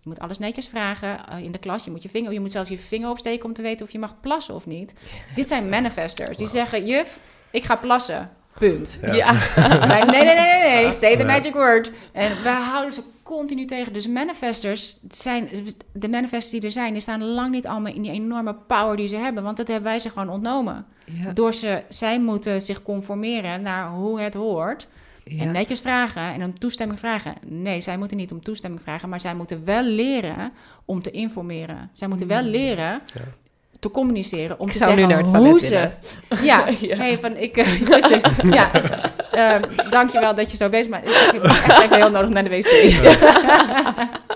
je moet alles netjes vragen eh, in de klas. Je moet je vinger, je moet zelfs je vinger opsteken om te weten of je mag plassen of niet. Dit zijn manifestors. Die zeggen, juf, ik ga plassen. Punt. Ja. nee, nee, nee, nee, nee. Say the magic word. En we houden ze continu tegen. Dus manifestors zijn, de manifestors die er zijn, die staan lang niet allemaal in die enorme power die ze hebben. Want dat hebben wij ze gewoon ontnomen. Door ze, zij moeten zich conformeren naar hoe het hoort. En netjes vragen en om toestemming vragen. Nee, zij moeten niet om toestemming vragen, maar zij moeten wel leren om te informeren. Zij moeten wel mm. leren te communiceren. Om te zeggen nu hoe ze... Ja, ja. Hey, van ik... Uh, ja, uh, dankjewel dat je zo bezig bent. Ik heb echt even heel nodig naar de wc. ja,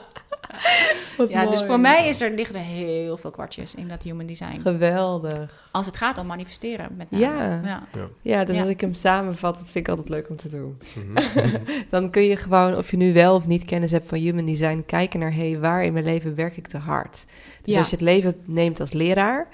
dus voor mij is er, liggen er heel veel kwartjes in dat human design. Geweldig. Als het gaat om manifesteren, met name. Ja, ja. ja. dus als ik hem samenvat, dat vind ik altijd leuk om te doen. Mhm. Dan kun je gewoon, of je nu wel of niet kennis hebt van human design, kijken naar, hé, hey, waar in mijn leven werk ik te hard? Dus als je het leven neemt als leraar,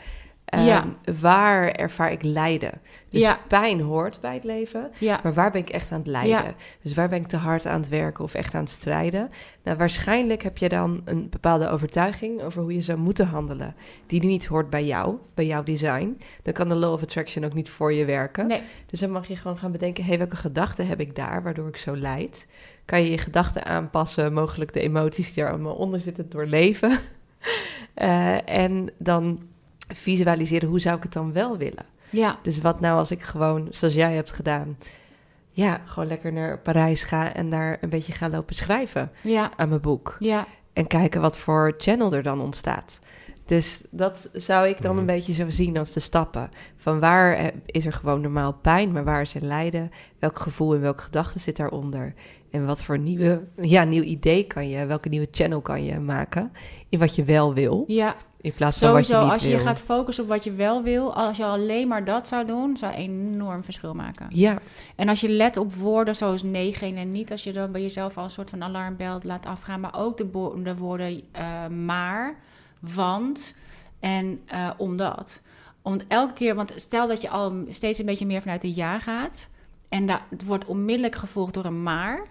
ja. Ehm, waar ervaar ik lijden? Dus pijn hoort bij het leven, ja. maar waar ben ik echt aan het lijden? Dus waar ben ik te hard aan het werken of echt aan het strijden? Nou, waarschijnlijk heb je dan een bepaalde overtuiging over hoe je zou moeten handelen, die niet hoort bij jou, bij jouw design. Dan kan de law of attraction ook niet voor je werken. Nee. Dus dan mag je gewoon gaan bedenken, hé, hey, welke gedachten heb ik daar, waardoor ik zo lijd? Kan je je gedachten aanpassen, mogelijk de emoties die er allemaal onder zitten, doorleven? uh, en dan visualiseren hoe zou ik het dan wel willen. Ja. Dus wat nou als ik gewoon, zoals jij hebt gedaan, ja, gewoon lekker naar Parijs ga en daar een beetje ga lopen schrijven ja. aan mijn boek. Ja. En kijken wat voor channel er dan ontstaat. Dus dat zou ik dan een mhm. beetje zo zien als de stappen. Van waar eh, is er gewoon normaal pijn, maar waar is er lijden? Welk gevoel en welke gedachte zit daaronder? En wat voor nieuwe, ja, nieuw idee kan je, welke nieuwe channel kan je maken in wat je wel wil? Ja. In plaats van wat je niet als je gaat focussen op wat je wel wil, als je alleen maar dat zou doen, zou enorm verschil maken. Ja. En als je let op woorden zoals nee, geen en niet, als je dan bij jezelf al een soort van alarmbel laat afgaan, maar ook de, de woorden uh, maar, want en uh, omdat. Want elke keer, want stel dat je al steeds een beetje meer vanuit de ja gaat en dat wordt onmiddellijk gevolgd door een maar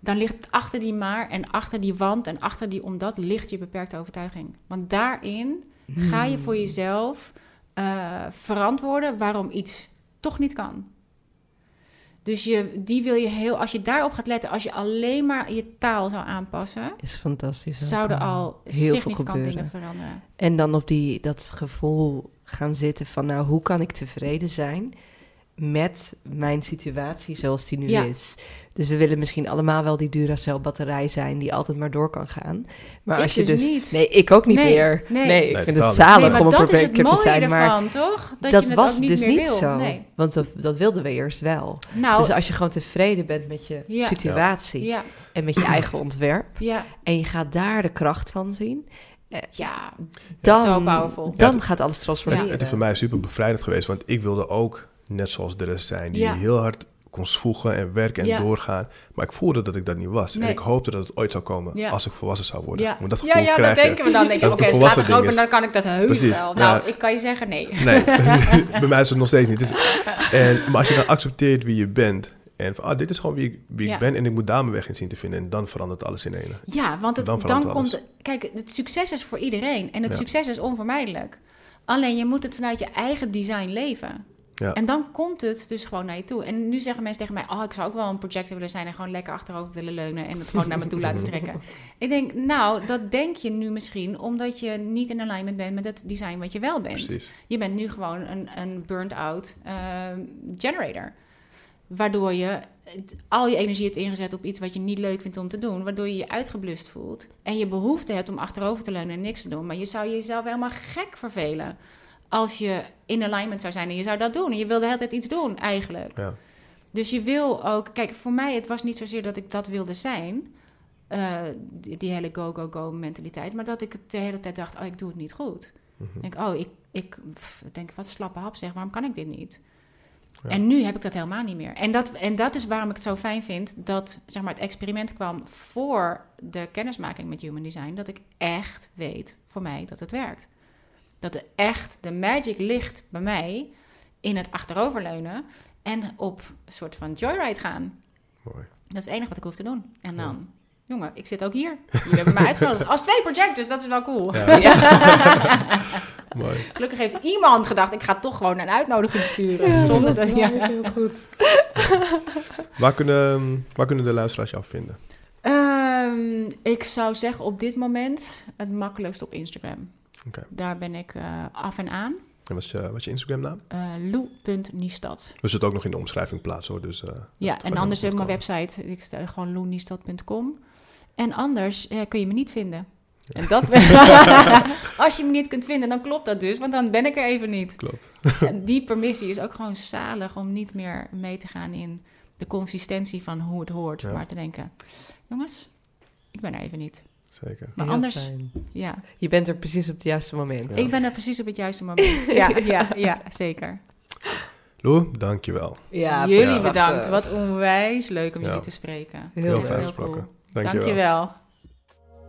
dan ligt achter die maar en achter die want en achter die omdat ligt je beperkte overtuiging. Want daarin ga je voor hmm. jezelf uh, verantwoorden waarom iets toch niet kan. Dus je, die wil je heel, als je daarop gaat letten, als je alleen maar je taal zou aanpassen, is fantastisch. Zouden al heel significant dingen veranderen. En dan op die, dat gevoel gaan zitten van, nou, hoe kan ik tevreden zijn met mijn situatie zoals die nu is? Dus we willen misschien allemaal wel die Duracell-batterij zijn die altijd maar door kan gaan. Maar als je dus, dus niet. Nee, ik ook niet meer. Nee, ik vind het zalig nee, om een projector te zijn. Ervan, maar toch? Dat, dat je was het niet dus meer niet wil. zo. Want dat, dat, wilden we eerst wel. Nou, dus als je gewoon tevreden bent met je situatie ja. en met je eigen ontwerp. En je gaat daar de kracht van zien. Eh, ja, dan, zo powerful. Dan gaat alles transformeren. Het is voor mij super bevrijdend geweest, want ik wilde ook net zoals de rest zijn, die heel hard kon zwoegen en werken en doorgaan. Maar ik voelde dat ik dat niet was. En ik hoopte dat het ooit zou komen als ik volwassen zou worden. Ja, dat gevoel ja, ja dat denken we dan. Denk je, oké, okay, dan kan ik dat heus wel. Nou, ik kan je zeggen nee. Nee, bij mij is het nog steeds niet. Dus, en, maar als je dan accepteert wie je bent... En van, ah, dit is gewoon wie ik, wie ik ben en ik moet daar mijn weg in zien te vinden. En dan verandert alles in één. Ja, want het, dan, dan komt... Kijk, het succes is voor iedereen. En het succes is onvermijdelijk. Alleen je moet het vanuit je eigen design leven. Ja. En dan komt het dus gewoon naar je toe. En nu zeggen mensen tegen mij: Oh, ik zou ook wel een projector willen zijn en gewoon lekker achterover willen leunen en het gewoon naar me toe laten trekken. Ik denk, nou, dat denk je nu misschien omdat je niet in alignment bent met het design wat je wel bent. Precies. Je bent nu gewoon een, een burnt-out uh, generator. Waardoor je al je energie hebt ingezet op iets wat je niet leuk vindt om te doen. Waardoor je je uitgeblust voelt. En je behoefte hebt om achterover te leunen en niks te doen. Maar je zou jezelf helemaal gek vervelen als je in alignment zou zijn en je zou dat doen. En je wilde de hele tijd iets doen, eigenlijk. Ja. Dus je wil ook... Kijk, voor mij, het was niet zozeer dat ik dat wilde zijn... Uh, die, hele go-go-go mentaliteit... maar dat ik de hele tijd dacht, oh, ik doe het niet goed. Mm denk, oh, ik, ik denk, wat slappe hap zeg, waarom kan ik dit niet? Ja. En nu heb ik dat helemaal niet meer. En dat, en dat is waarom ik het zo fijn vind dat zeg maar, het experiment kwam voor de kennismaking met Human Design. Dat ik echt weet voor mij dat het werkt. Dat er echt de magic ligt bij mij in het achteroverleunen en op een soort van joyride gaan. Mooi. Dat is het enige wat ik hoef te doen. En dan, jongen, ik zit ook hier. Jullie hebben me uitgenodigd. Als twee projectors, dat is wel cool. Ja. Mooi. Gelukkig heeft iemand gedacht, ik ga toch gewoon een uitnodiging sturen. Ja, zonder dat, ja. heel goed. waar, kunnen, waar kunnen de luisteraars jou vinden? Um, ik zou zeggen op dit moment het makkelijkst op Instagram. Daar ben ik uh, af en aan. En wat is je, wat is je Instagram-naam? Uh, eh, lou.niestad. We zullen ook nog in de omschrijving plaatsen hoor. Dus, uh, ja, en anders heb ik mijn website. Ik sta gewoon loeniestad.com. En anders kun je me niet vinden. En dat als je me niet kunt vinden, dan klopt dat dus, want dan ben ik er even niet. Klopt. die permissie is ook gewoon zalig om niet meer mee te gaan in de consistentie van hoe het hoort, maar te denken: jongens, ik ben er even niet. Zeker. Maar anders, ja. Je bent er precies op het juiste moment. Ik ben er precies op het juiste moment. ja, ja, ja, zeker. Lou, dankjewel. Ja, jullie bedankt. Wat onwijs leuk om jullie te spreken. Heel, heel fijn gesproken. Dankjewel. dankjewel.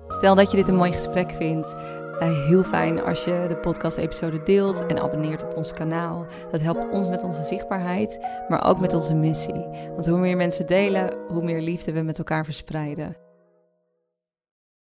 Stel dat je dit een mooi gesprek vindt. Uh, heel fijn als je de podcast-episode deelt en abonneert op ons kanaal. Dat helpt ons met onze zichtbaarheid, maar ook met onze missie. Want hoe meer mensen delen, hoe meer liefde we met elkaar verspreiden.